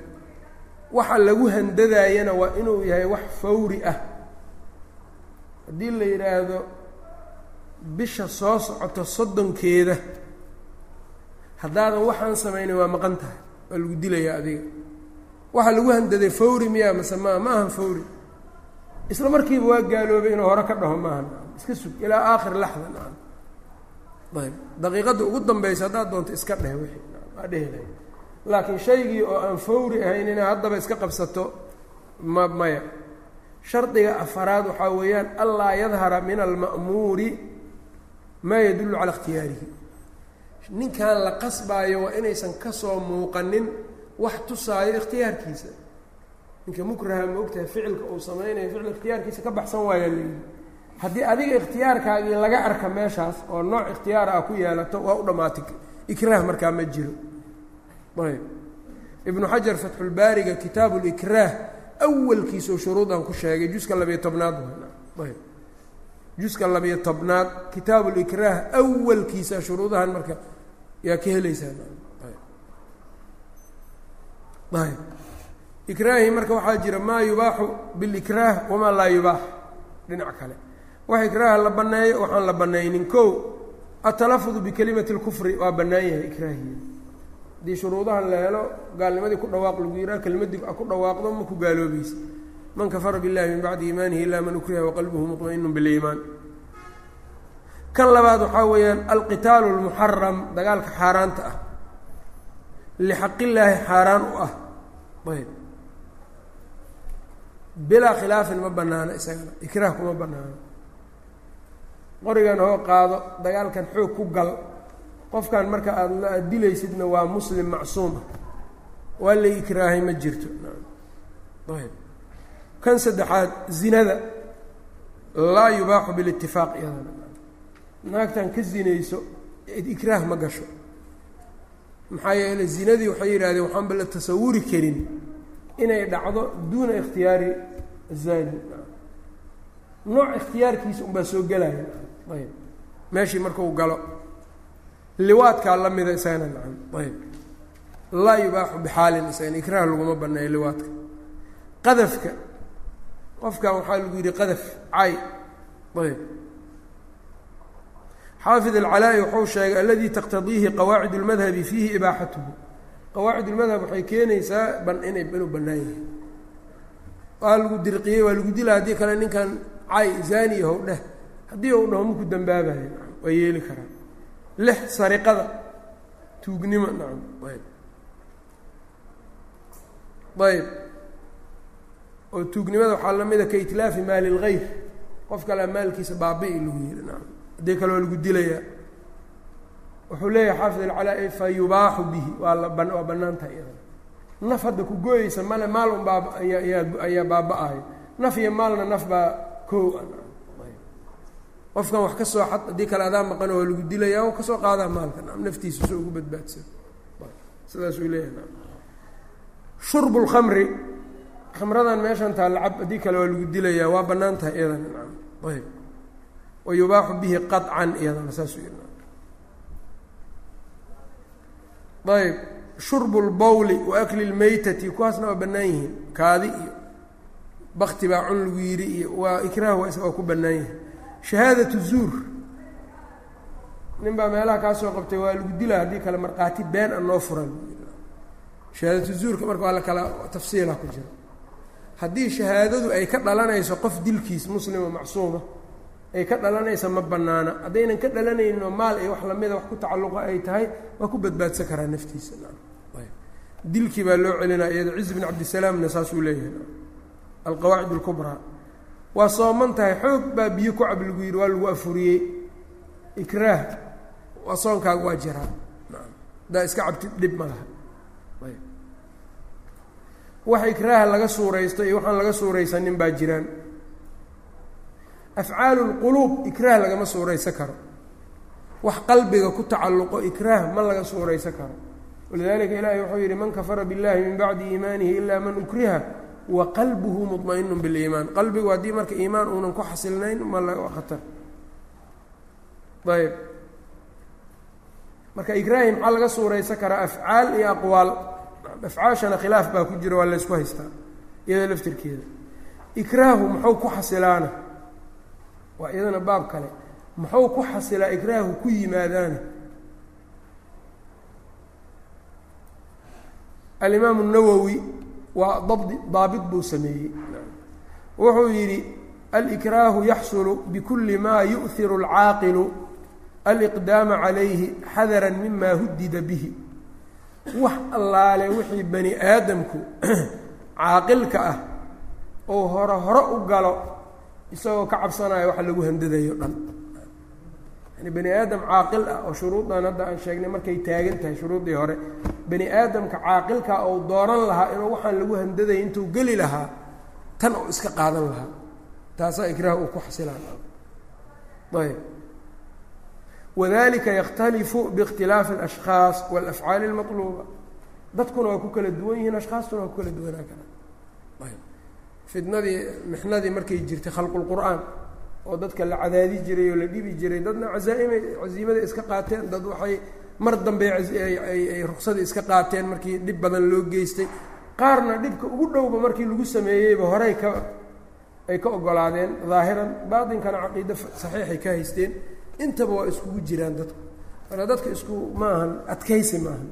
Waxa lagu handadaayana waa inuu yahay wax fawri ah haddii la yidhaahdo bisha soo socoto soddonkeeda haddaadan waxaan samaynin waa maqan tahay waa lagu dilayaa adiga. Waxaa lagu handaday fawri miyaa mase maa ma ahan fawri. Isla markiiba waa gaaloobay inuu hore ka dhaho maaha iska sug ilaa aakhir laxda naam ayb daqiiqadda ugu dambaysa haddaad doonto iska dheh wixii waa dhehelay laakiin shaygii oo aan fawri ahayn inaa haddaba iska qabsato ma maya shardiga afaraad waxaa weeyaan anlaa yadhara min alma'muuri maa yadullu calaa ikhtiyaarihi. Ninkan la qasbaayo waa inaysan ka soo muuqanin wax tusaayo ikhtiyaarkiisa. Ninka mukraha ma ogtahay ficilka uu samaynayo ficil ikhtiyaarkiisa ka baxsan waayaa layidhi haddii adiga ikhtiyaarkaagii laga arka meeshaas oo nooc ikhtiyaara ah ku yeelato waa u dhammaatay ikraah markaa ma jiro. Ayb ibnu xajar fatxulbaariga kitaabu likraah awalkiisuu shuruudan ku sheegay juska labiyo tobnaad juska labiyo tobnaad kitaabu likraah awalkiisa shuruudahan marka yaa ka helaysaa ikraahi marka waxaa jira maa yubaaxu bilikraah wamaa laa yubaax dhinac kale. Wax ikraaha la banneeyo waxaan la bannaynin. Ko atalafudu bikelimati اlkufri waa bannaan yahay ikraahiya haddii shuruudahan la helo gaalnimadii ku dhawaaq lagu yihaa kelmadii ah ku dhawaaqdo ma ku gaaloobeysa man kafara billahi min bacdi iimaanihi ilaa man ukriha waqalbuhu muطma'inu biliimaan kan labaad waxaa weeyaan alqitaalu اlmuxaram dagaalka xaaraanta ah. Lixaqillaahi xaaraan u ah. Ayb. Bilaa khilaafin ma banaano isagana ikraah kuma banaano qorigan hoo qaado dagaalkan xoog ku gal qofkan marka aada aad dilaysidna waa muslim macsuuma waa la ikraahay ma jirto. Ayb kan saddexaad zinada. Laa yubaaxu bilitifaaq iyadana. Naagtan ka zinayso ikraah ma gasho. Maxaa yeeley zinadii waxay yidhahdeen waxaanba la tasawuri karin inay dhacdo duuna ikhtiyaari azani nooc ikhtiyaarkiisa unbaa soo gelaya ayb meeshii markau galo liwaadkaa la mida isagana nacam ayb. Laa yubaaxu bixaalin isagana ikraah laguma baneeyo liwaadka. Qadafka qofkan waxaa lagu yidhi qadaf cay ayb. Xaafid alcalaa-i wuxuu sheegay aladii taqtadiihi qawaacid اlmadhabi fiihi ibaaxatuhu. Qawaacid اlmadhab waxay keenaysaa inay inuu bannaan yahay waa lagu dirqiyey waa lagu dila haddii kale ninkan cay zani yahow dheh. Haddii uu dhaho maku dambaabayo waa yeeli karaa lix sariqada tuugnimo nacam ayb ayb oo tuugnimada waxaa lamida ka itlaafi maali اlgayr qof kalea maalkiisa baabi'i lagu yihi nacam. Haddii kale waa lagu dilayaa wuxuu leeyahay xaafid alcalaa fa yubaaxu bihi. Waa la ba waa bannaan tahay iyadana naf hadda ku gooyeysa male maal un baaba ayaa ayaa baaba-ayo naf iyo maalna naf baa koow a qofkan wax ka soo xad haddii kale adaa maqan waa lagu dilayaa oo ka soo qaadaa maalka nam naftiisa soo ugu badbaadsan. Sidaasuu leeyahay. Nam shurbu lkamri khamradan meeshan taa lacab haddii kale waa lagu dilayaa waa bannaan tahay iyadana. Nam ayb wa yubaaxu bihi qaطcan iyadana saasuu yidhi. Ayb shurbu lbawli wa akli lmaytati kuwaasna waa bannaan yihiin kaadi iyo bakti baa cun lagu yidhi iyo waa ikraah waa ku bannaan yihiin shahaadatu zuur. Nin baa meelaha kaa soo qabtay waa lagu dila haddii kale markhaati been a noo furan. Shahaadatu zuurka marka waa la kala tafsiila ku jira. Haddii shahaadadu ay ka dhalanayso qof dilkiis muslima macsuuma ay ka dhalanaysa ma bannaana. Haddaynan ka dhalanayno maal iyo wax lamida wax ku tacalluqa ay tahay waa ku badbaadsan karaa naftiisa. Dilkii baa loo celinaa iyada ciz bin cabdisalaamna saasuu leeyahay. Alqawaacid alkubraa waa sooman tahay xoog baa biyo ku cab lagu yidhi waa lagu afuriyey. Ikraah waa soonkaaga waa jiraa. Haddaa iska cabtid dhib ma laha. Wax ikraaha laga suuraysto iyo waxaan laga suuraysanin baa jiraan. Afcaalu lquluub ikraah lagama suuraysan karo. Wax qalbiga ku tacalluqo ikraah ma laga suuraysan karo. Walidalika ilaahay wuxuu yidhi man kafara biاllahi min bacdi iimaanihi ila man ukriha wa qalbuhu muطma'inu biliimaan qalbigu haddii marka iimaan uunan ku xasilnayn ma la khatar ayb marka ikraahi maxaa laga suuraysan karaa afcaal iyo aqwaal afcaashana khilaaf baa ku jira waa laysku haystaa iyada laftirkeeda ikraahu muxuu ku xasilaana waa iyadana baab kale muxuu ku xasilaa ikraahu ku yimaadaana alimaamu الnawowi waa dabdi daabit buu sameeyey. Wuxuu yidhi alikraahu yaxsulu bikuli ma yu'hiru اlcaaqilu aliqdaama calayhi xadara mima hudida bihi. Wax allaale wixii bani aadamku *clears throat* caaqilka ah oo hore hore u galo isagoo ka cabsanaya waxa lagu handadayo dhan yani bani aadam caaqil ah oo shuruuddan hadda aan sheegnay markay taagan tahay shuruuddii hore. Bani aadamka caaqilka ou dooran lahaa inuu waxaan lagu handadaya intuu geli lahaa tan oo iska qaadan lahaa. Taasaa ikraah uu ku xasilaan. Ayb. Wadalika yakhtalifu biikhtilaafi alashkhaas walafcaali almatluuba. Dadkuna waa ku kala duwan yihiin ashkhaastuna waa ku kala duwanaa kara. Ayb. Fitnadii mixnadii markay jirtay khalqulqur'aan oo dadka la cadaadi jiray oo la dhibi jiray dadna casaaimay casiimada iska qaateen dad waxay mar dambe ay ruqsadii iska qaateen markii dhib badan loo geystay. Qaarna dhibka ugu dhowba markii lagu sameeyeyba horey ka ay ka ogolaadeen. Daahiran baatinkana caqiide saxiixay ka haysteen. Intaba waa iskugu jiraan dadku marka dadka isku maahan adkaysi maahan.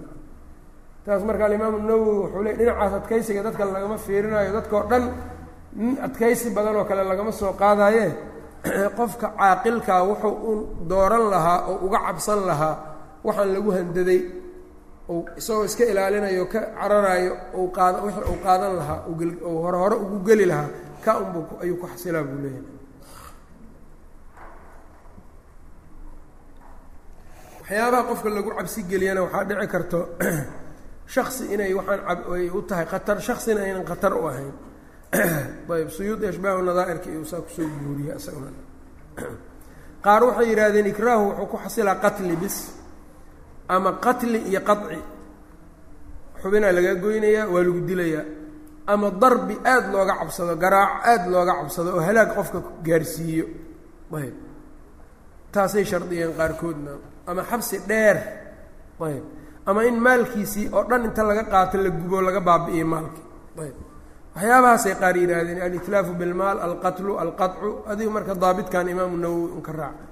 Taas marka alimaamu nawowi wuxuu le dhinacaas adkaysiga dadka lagama fiirinayo. Dadkao dhan nin adkaysi badan oo kale lagama soo qaadaye *clears throat* qofka caaqilkaa wuxuu u dooran lahaa oo uga cabsan lahaa waxaan lagu handaday ou isagoo iska ilaalinayo ka cararayo ou qaada wixii uu qaadan lahaa ou hore hore ugu geli lahaa ka unbu ayuu ku xasilaa buu leeyahay. Waxyaabaha qofka lagu cabsi geliyana waxaa dhici karto *clears throat* shaksi inay waxaan ay u tahay khatar shaksina aynan khatar u ahayn *clears throat* ayb suyuudi ashbaahu nadaa'irka iyo saa ku soo guuriya isaguna *clears throat* qaar waxay yidhaahdeen ikraahu wuxuu ku xasilaa qatli bis ama qatli iyo qaci xubinaa laga goynayaa waa lagu dilayaa. Ama darbi aada looga cabsado garaac aada looga cabsado oo halaag qofka gaarsiiyo. Ayb taasay shardiyeen qaarkoodna. Ama xabsi dheer. Ayb ama in maalkiisii oo dhan inta laga qaato la gubo laga baabi'iyo maalkii ayb waxyaabahaasay qaar yidhaahdeen alitlaafu bilmaal alqatlu alqaطcu adigu marka daabitkan imaamu nawowi un ka raaca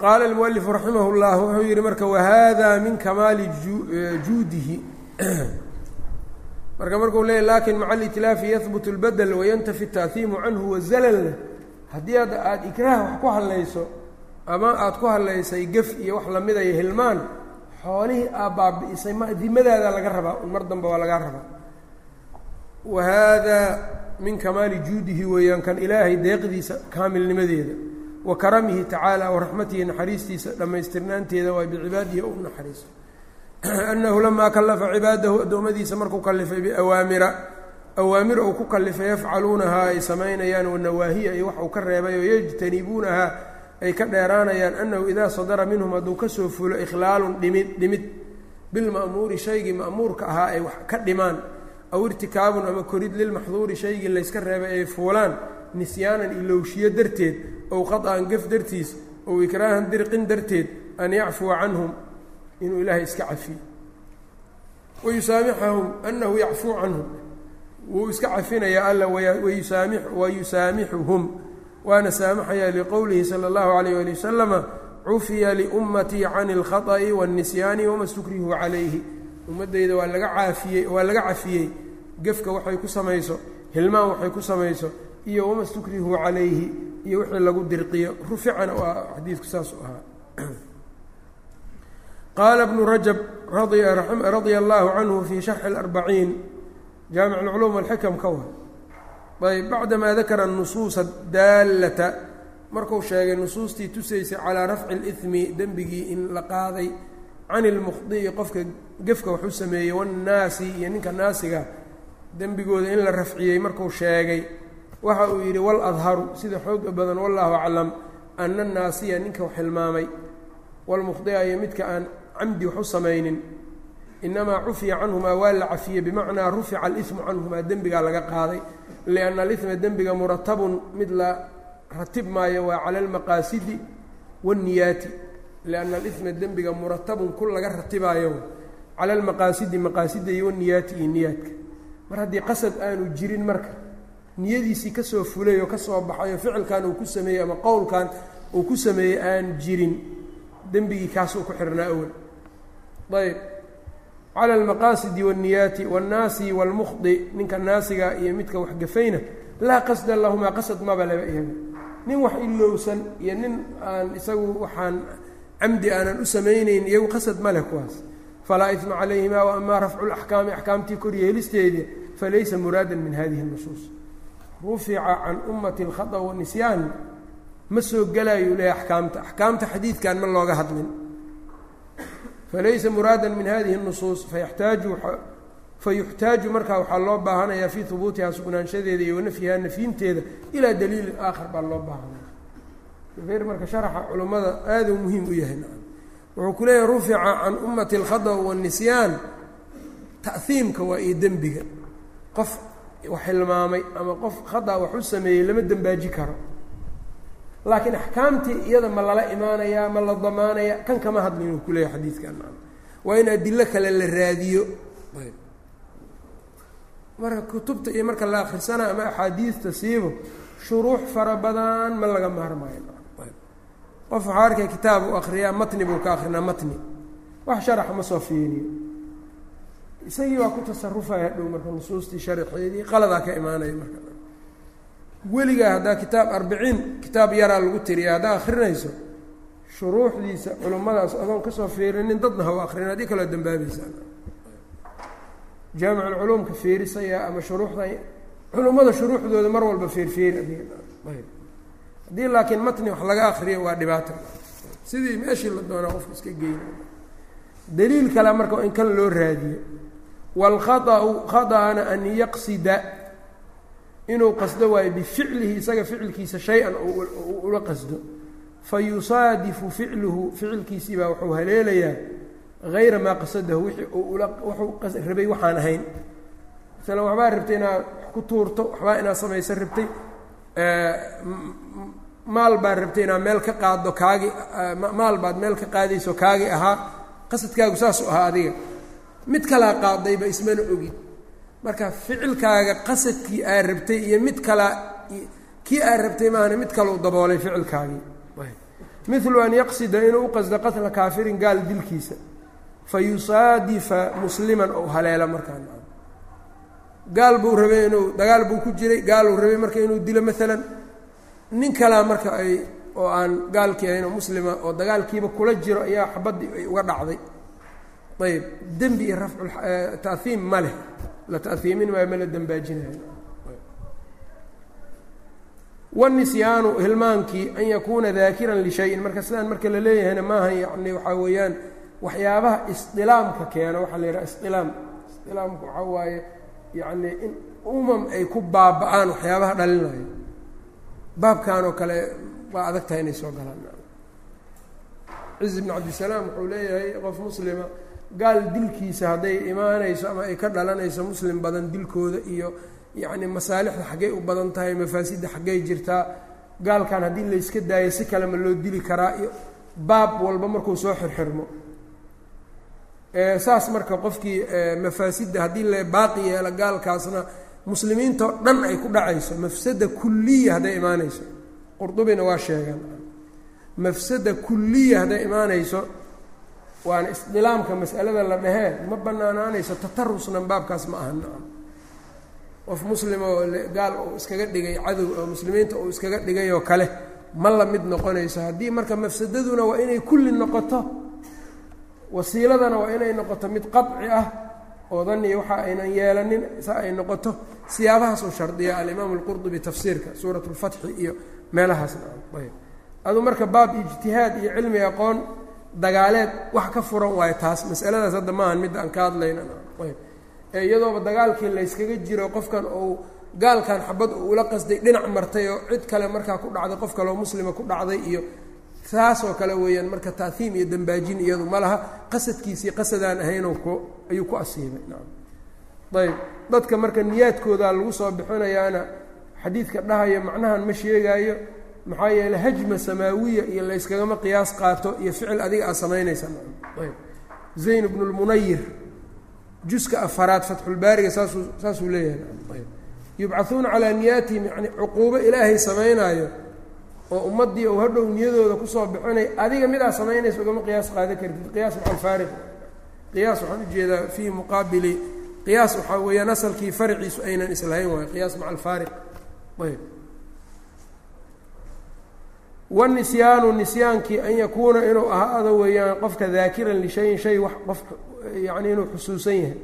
qaala almualifu raximah llah wuxuu yihi marka wahada min kamaali juudihi *clears throat* marka markuu leeyay lakin maca alitlaafi yahbut اlbadel wayantafi الtaahiimu canhu wazalal haddii ad aada ikraah wax ku hadlayso ama aada ku hadlaysay gef iyo wax lamida iyo hilmaan xoolihii aa baabi'isay ma dimadaada laga rabaa un mar dambe waa lagaa rabaa wa haadaa min kamaali juudihi weeyaan kan ilaahay deeqdiisa kaamilnimadeeda wa karamihi tacaala wa raxmatihi naxariistiisa dhammaystirnaanteeda waa bicibaadihi u naxariiso annahu lamaa kallafa cibaadahu addoommadiisa markuu kallifay biawaamira awaamir uu ku kallifay yafcaluunahaa ay samaynayaan wanawaahiya iyo wax uu ka reebay oo yajtanibuunahaa ay ka dheeraanayaan annahu idaa sadara minhum hadduu ka soo fulo ikhlaalun dhimid dhimid bilma'muuri shaygii ma'muurka ahaa ay wax ka dhimaan aw irtikaabun ama korid lilmaxduuri shaygii layska reebay ay fuulaan nisyaanan ilowshiyo darteed ow qad'an gaf dartiis ow ikraahan dirqin darteed an yacfuwa canhum inuu ilaahay iska cafiyo wayusaamixahum annahu yacfuu canhum wuu iska cafinayaa alla wayusaamixuhum waana saamaxayaa liqowlihi sala allahu calayh ali wasalama cufiya liummatii can alkhaa'i waاnisyaani wama stukrihu calayhi ummaddayda waa laga caafiyey waa laga cafiyey gefka waxay ku samayso hilmaan waxay ku samayso iyo wama stukrihuu calayhi iyo wixii lagu dirqiyo ruficana waa xadiidku saas u ahaa qaala bnu rajab radia allahu canhu fi sharxi اlarbaciin jaamic اlculuum walxikam ka wa ayb bacdamaa dakara nusuusa daallata marku sheegay nusuustii tusaysay calaa rafci اlإثmi dembigii in la qaaday can ilmukhdi'i qofka gefka wax u sameeyey wannaasi iyo ninka naasiga dembigooda in la rafciyey marku sheegay. Waxa uu yidhi wal adharu sida xooga badan wallahu aclam ana annaasiya ninka wax hilmaamay walmukhdi'a iyo midka aan camdi wax u samaynin. Inamaa cufiya canhumaa waa la cafiyey bimacnaa rufica alimu canhumaa dembigaa laga qaaday. Lianna alima dembiga muratabun mid la ratib maayo waa cala almaqaasidi waanniyaati lianna alima dembiga muratabun ku laga ratibaayo cala almaqaasidi maqaasida iyo waniyaati iyo niyaadka mar haddii qasad aanu jirin marka niyadiisii ka soo fulay oo ka soo baxay oo ficilkan uu ku sameeyey ama qowlkan uu ku sameeyey aan jirin dembigii kaasuu ku xirnaa awel ayb cala almaqaasidi waanniyaati waannaasi waalmukhdi ninka naasiga iyo midka waxgafayna laa qasda lahumaa qasad maba laba iyaga nin wax ilowsan iyo nin aan isagu waxaan camdi aanan u samaynayn iyagu qasad ma leh kuwaas. Falaa isma calayhima wa amaa rafcu laxkaami axkaamtii koryeelisteedii falaysa muraadan min hadihi nusuus. Rufica can ummati alkhata wanisyaan ma soo gelayo leh axkaamta. Axkaamta xadiidkan ma looga hadlin. Falaysa muraada min hadihi nusuus fayaxtaaju fayuxtaaju markaa waxaa loo baahanayaa fii hubuutihaa sugnaanshadeeda iyo wanafyihaa nafyinteeda ilaa daliilin aakhar baa loo baahanaya r marka sharaxa culummada aada u muhiim u yahay wuxuu ku leeyahay rufica can ummati alkhada waannisyaan ta'hiimka waa iyo dembiga. Qof wax hilmaamay ama qof khada wax u sameeyey lama dembaaji karo. Laakiin axkaamtii iyada ma lala imaanayaa ma la damaanaya kan kama hadlin uu kuleeyahay xadiidkan waa in adilo kale la raadiyo. Marka kutubta iyo marka la akrisana ama axaadiista siibo shuruux fara badan ma laga maarmayo qof waxaa arkay kitaab uu akriyaa matni buu ka akrinaa matni. Wax sharaxa ma soo fiiriyo. Isagii waa ku tasarufaya dhow marka nusuustii sharxeedii qaladaa ka imaanaya marka. Weligaa haddaa kitaab arbiciin kitaab yaraa lagu tiriya haddaa akrinayso shuruuxdiisa culummadaas adoon ka soo fiirinin dadna ha u akrin haddii kaloo dambaabaysaa jaamic ulculuumka fiirisaya ama shuruuxda culummada shuruuxdooda mar walba feerfeeri haddii laakiin matni wax laga akriyo waa dhibaato sidii meeshii la doonaa qofka iska geyna daliil kale marka in kan loo raadiyo wاlkhaطأu khaطأna an yaqsida inuu qasdo waayo bificlihi isaga ficilkiisa shay-an ula qasdo fayusaadifu ficluhu ficilkiisii baa wuxuu haleelayaa hayra maa qasadahu wixii wuxuu rabay waxaan ahayn masalan waxbaa rabtay inaad wax ku tuurto waxbaa inaad samayso rabtay maal baad rabtay inaad meel ka qaaddo kaagi maal baad meel ka qaadayso kaagi ahaa qasadkaagu saasuu ahaa adiga. Mid kalaa qaadayba ismana ogid marka ficilkaaga qasadkii aad rabtay iyo mid kalaa kii aad rabtay maahane mid kaleu daboolay ficilkaagii. Milu an yaqsida inuu u qasdo qatla kaafirin gaal dilkiisa. Fa yusaadifa musliman ou haleelo markaa gaal buu rabay inuu dagaal buu ku jiray gaaluu rabay marka inuu dilo maalan nin kalaa marka ay oo aan gaalkii ahayn oo muslima oo dagaalkiiba kula jiro ayaa xabaddii ay uga dhacday. Ayb dembi iyo rafcu tahiim ma leh. La tahiimin maayo ma la dembaajinayo wanisyaanu hilmaankii an yakuuna daakiran lishayin marka sidaan marka la leeyahayna maaha yani waxaa weeyaan waxyaabaha isdilaamka keena waxaa la yidhaha isdilaam isdilaamka waxaa waaye yacni in umam ay ku baaba-aan waxyaabaha dhalinayo. Baabkan oo kale waa adag tahay inay soo galaan. Ciz bn cabdisalaam wuxuu leeyahay qof muslima gaal dilkiisa hadday imaanayso ama ay ka dhalanayso muslim badan dilkooda iyo yacni masaalixda xaggay u badan tahay mafaasidda xaggay jirtaa gaalkan haddii layska daayo si kale ma loo dili karaa iyo baab walba markuu soo xirxirmo saas marka qofkii mafaasidda haddii la baaqi yeelo gaalkaasna muslimiintao dhan ay ku dhacayso. Mafsada kulliya hadday imaanayso. Qurdubina waa sheegaan. Mafsada kulliya hadday imaanayso waana isdilaamka mas'alada la dhehee ma banaanaanayso tatarusna baabkaas ma aha nacam qof muslim oo gaal uu iskaga dhigay cadow oo muslimiinta uu iskaga dhigay oo kale ma la mid noqonayso. Haddii marka mafsadaduna waa inay kulli noqoto wasiiladana waa inay noqoto mid qadci ah oo dani waxa aynan yeelanin sa ay noqoto siyaabahaas uu shardiya alimaam alqurdubi tafsiirka suurat lfatxi iyo meelahaasna ayb adu marka baab ijtihaad iyo cilmi aqoon dagaaleed wax ka furan waayo taas. Masaladaas hadda maahan midda aan ka hadlayna. Ayb ee iyadooba dagaalkii layskaga jiro qofkan uu gaalkan xabad uu ula qasday dhinac martay oo cid kale markaa ku dhacday qof kaleoo muslima ku dhacday iyo taasoo kale weeyaan marka taahiim iyo dambaajin iyadu ma laha qasadkiisii qasadaan ahaynoo ku ayuu ku asiibay. Nacam ayb dadka marka niyaadkoodaa lagu soo bixinayaana xadiidka dhahaya macnahan ma sheegaayo maxaa yeeley hajma samaawiya iyo layskagama qiyaas qaato iyo ficil adiga aad samaynaysa. Nacam ayb zayn bnu lmunayir juska afaraad fatxulbaariga saasuu saasuu leeyahay. Nacam ayb yubcahuuna calaa niyaatihim yani cuquubo ilaahay samaynaayo oo ummaddii ou hadhow niyadooda ku soo bixinay adiga midaa samaynaysa ugama qiyaas qaadan kartid. Qiyaas maca alfaariq qiyaas waxaan u jeedaa fii muqaabili. Qiyaas waxaa weeyaan asalkii farciisu aynan islahayn waayo. Qiyaas maca alfaariq. Ayb wanisyaanu nisyaankii an yakuuna inuu ahaado weeyaan qofka daakiran lishayin shay wax qof yacni inuu xusuusan yahay.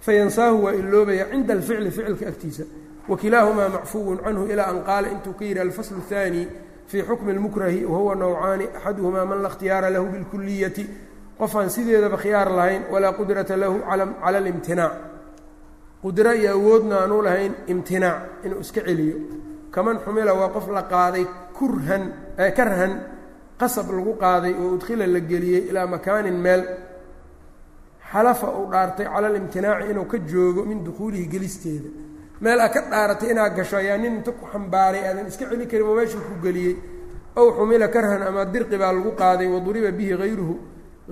Fayansaahu waa iloobaya cinda alficli ficilka agtiisa wakilaahumaa macfuwun canhu ilaa an qaala intuu ka yidhi alfaslu الثaanي fii xukmi اlmukrahi wahuwa nawcaani axaduhumaa man la اkhtiyaara lahu biاlkuliyati qofaan sideedaba khiyaar lahayn walaa qudrata lahu cala اlimtinaac qudro iyo awoodna aanu lahayn imtinaac inuu iska celiyo kaman xumila waa qof la qaaday kurhan karhan qasab lagu qaaday oo udkhila la geliyey ilaa makaanin meel xalafa uu dhaartay cala alimtinaaci inuu ka joogo min dukhuulihi gelisteeda meel aad ka dhaaratay inaad gasho ayaa nin inta ku xambaaray aadan iska celi karin oo meeshuu ku geliyey. Ow xumila karhan ama dirqi baa lagu qaaday waduriba bihi hayruhu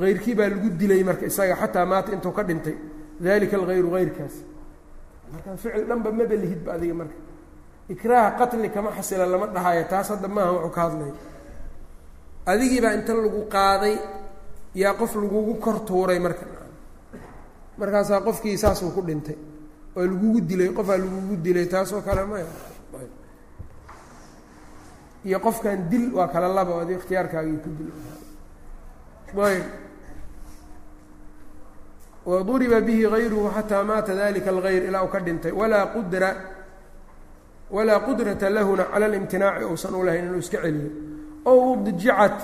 hayrkii baa lagu dilay marka isaga xataa maata intuu ka dhintay. Dalika alhayru hayrkaas markaa ficil dhanba maba lihidba adiga marka. Ikraaha qatli kama xasila lama dhahayo taas hadda maaha wuxuu ka hadlaya adigiibaa inta lagu qaaday yaa qof lagugu kor tuuray marka. Markaasaa qofkii saasuu ku dhintay oo lagugu dilay qofaa lagugu dilay taasoo kale maya iyo qofkan dil waa kala laba adi ikhtiyaarkaagii ku dil. Ayb. Waduriba bihi hayruhu xataa maata dalika algayr ilaa uu ka dhintay. Walaa qudra walaa qudrata lahuna cala alimtinaaci uusan u lahayn inuu iska celiyo. Ow udjicat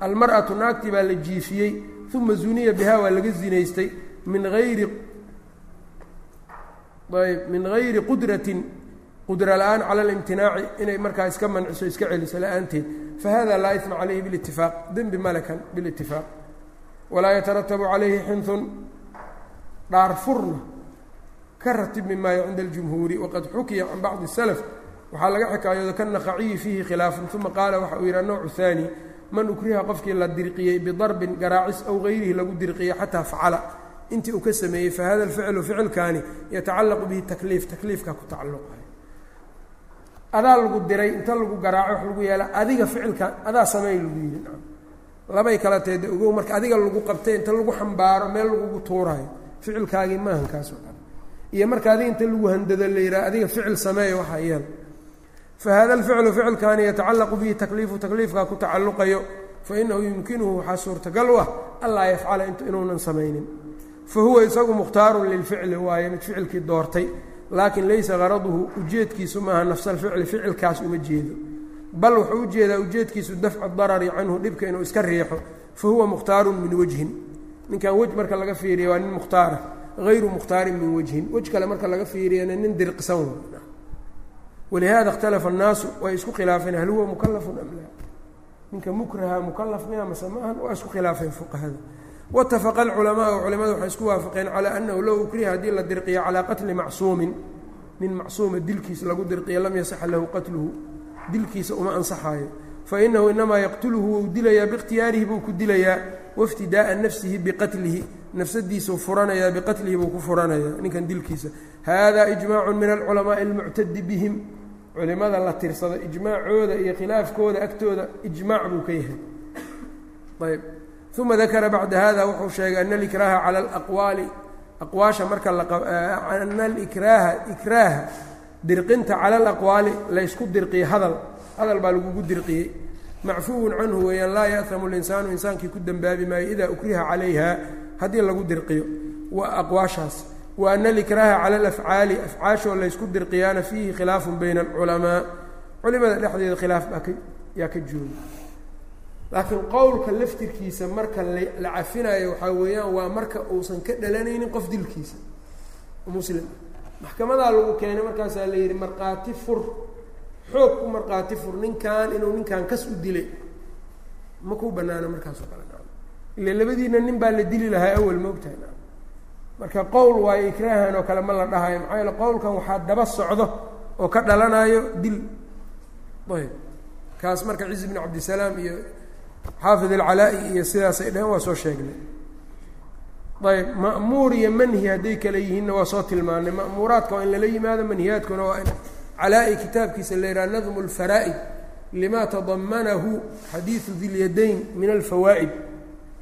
almar'atu naagtii baa la jiifiyey uma zuniya bihaa waa laga zinaystay min ayri ayb min gayri qudratin qudra la'aan cala alimtinaaci inay markaa iska manciso iska celiso la'aanteed. Fahada laa isma calayhi bilitifaaq dembi malakan bilitifaaq walaa yataratabu calayhi xinhun dhaarfurna ka ratibmi maayo cinda aljumhuuri waqad xukiya can bacdi salaf. Waxaa laga xikaayooda kanaqaciyi fiihi khilaafun uma qaala waxa uu yidhi anowcu haani man ukriha qofkii la dirqiyey bidarbin garaacis aw gayrihi lagu dirqiyey xataa facala intii uu ka sameeyey fahada alficlu ficilkaani yatacallaqu bihi takliif takliifkaa ku tacalluqay. Adaa lagu diray inta lagu garaaco wax lagu yeela adiga ficilkan adaa sameey lagu yidhi labay kala teede ogow marka adiga lagu qabtay inta lagu xambaaro meel lagugu tuurayo ficilkaagii maahan kaas oo dhan. Iyo marka adiga inta lagu handado la yidhaha adiga ficil sameeya waxaa yeel. Fa hada alficlu ficilkaani yatacallaqu bihi takliifu takliifkaa ku tacalluqayo fa inahu yumkinuhu waxaa suurtagal u ah allaa yafcala inuunan samaynin fa huwa isagu mukhtaarun lilficli waaye mid ficilkii doortay laakin laysa garaduhu ujeedkiisu maaha nafsa alficli ficilkaas uma jeedo. Bal wuxuu u jeedaa ujeedkiisu dafcu darari canhu dhibka inuu iska riixo fa huwa mukhtaarun min wajhin. Ninkan wej marka laga fiiriya waa nin mukhtaara hayru mukhtaarin min wajhin. Wej kale marka laga fiiriyana nin dirqisan walihada ikhtalafa annaasu way isku khilaafeen hal huwa mukalafun am laa? Ninka mukraha mukalaf miya mase maahan waa isku khilaafeen fuqahada watafaqa alculamaau culimadu waxay isku waafaqeen calaa annahu low ukriha haddii la dirqiyo calaa qatli macsuumin nin macsuuma dilkiisa lagu dirqiyo lam yasaxa lahu qatluhu dilkiisa uma ansaxaayo fa inahu inamaa yaqtuluhu wuu dilayaa biikhtiyaarihi buu ku dilayaa waiftidaaa nafsihi biqatlihi nafsadiisuu furanayaa biqatlihi buu ku furanayaa ninkan dilkiisa hada ijmaacun min alculamaai almuctadi bihim culimada la tirsada ijmaacooda iyo khilaafkooda agtooda ijmaac buu ka yahay ayb uma dakara bacda hada wuxuu sheegay ana alikraaha cala alaqwaali aqwaasha marka ana alikraaha ikraaha dirqinta cala alaqwaali laysku dirqiye hadal hadal baa lagugu dirqiyey macfuwun canhu weeyaan laa ya'hamu linsaanu insaankii ku dembaabi maayo idaa ukriha calayha haddii lagu dirqiyo waa aqwaashaas wa ana alikraaha cala alafcaali afcaashoo laysku dirqiyaana fiihi khilaafun bayna alculamaa culimada dhexdeeda khilaaf baa ka yaa ka jooga laakiin qowlka laftirkiisa marka la cafinayo waxaa weeyaan waa marka uusan ka dhalanaynin qof dilkiisa. Muslim. Maxkamadaa lagu keenay markaasaa la yidhi markhaati fur. Xoog ku markhaati fur. Ninkan inuu ninkan kas u dilay. Ma ku banaano markaasoo kale ila labadiina nin baa la dili lahaa awal moogtahay marka qowl waayo ikraahan oo kale ma la dhahayo. Maxaa yaele qowlkan waxaa daba socdo oo ka dhalanayo dil. Ayb kaas marka cizi bn cabdisalaam iyo xaafid alcalaa-i iyo sidaasay dhaheen waa soo sheegnay ayb ma'muur iyo manhi hadday kale yihiinna waa soo tilmaanay ma'muuraadka waa in lala yimaado manhiyaadkuna waa in calaa-i kitaabkiisa la yidhaha nadmu lfaraa'id lima tadamanahu xadiidu dilyadayn min alfawaa'id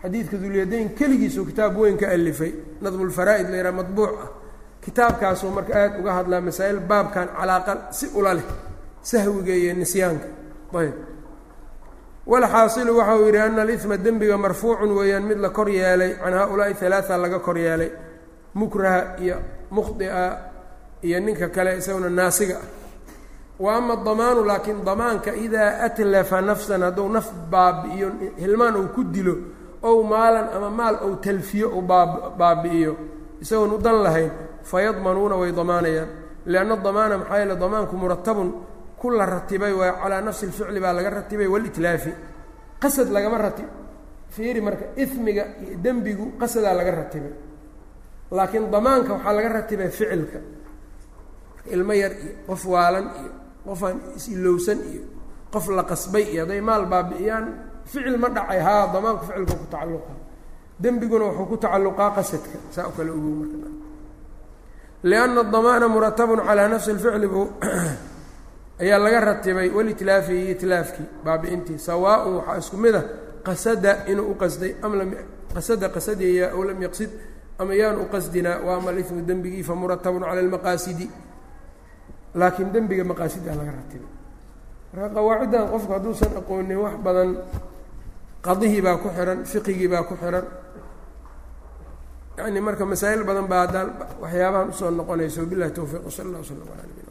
xadiidka dulyadayn keligiisuu kitaab weyn ka alifay nadmu lfaraa'id la yidhaha madbuuc ah kitaabkaasuu marka aada uga hadlaa masaa'il baabkan calaaqa si ula leh sahwiga iyo nisyaanka ayb walxaasilu waxa uu yidhi ana alima dembiga marfuucun weeyaan mid la kor yeelay can haa-ulaa'i halaaa laga kor yeelay mukraha iyo mukhdia iyo ninka kale isaguna naasiga ah wa ama damaanu laakiin damaanka idaa atlafa nafsan hadduu naf baabi'iyo hilmaan uu ku dilo ow maalan ama maal ou talfiyo u baabi'iyo isagoon u dan lahayn fayadmanuuna way damaanayaan lianna damaana maxaa yeele damaanku muratabun ku la ratibay waa calaa nafsi lficli baa laga ratibay walitlaafi qasad lagama ratib. Fiiri marka ismiga iyo dembigu qasadaa laga ratibay. Laakiin damaanka waxaa laga ratibay ficilka. Ilmo yar iyo qof waalan iyo qofaan is-ilowsan iyo qof la qasbay iyo hadday maal baabi'iyaan ficil ma dhacay. Haa damaanku ficilka ku tacalluqa. Dembiguna wuxuu ku tacalluqaa qasadka. Saa u kale ogow marka. Lianna damaana muratabun calaa nafsi lficli buu *clears throat* ayaa laga ratibay walitlaafi iyo itlaafkii baabi'intii. Sawaaun waxaa isku mid a qasada inuu u qasday am qasada qasadaya ow lam yaqsid ama yaan u qasdinaa wa ama alimu dembigii fa muratabun cala almaqaasidi. Laakiin dembiga maqaasida laga ratibay. Marka qawaaciddan qofku hadduusan aqoonin wax badan qadihii baa ku xihan fiqigii baa ku xihan yani marka masaa'il badan baa haddaan waxyaabahan u soo noqonayso bilahi towfiiq wsala allah wslam ala nabina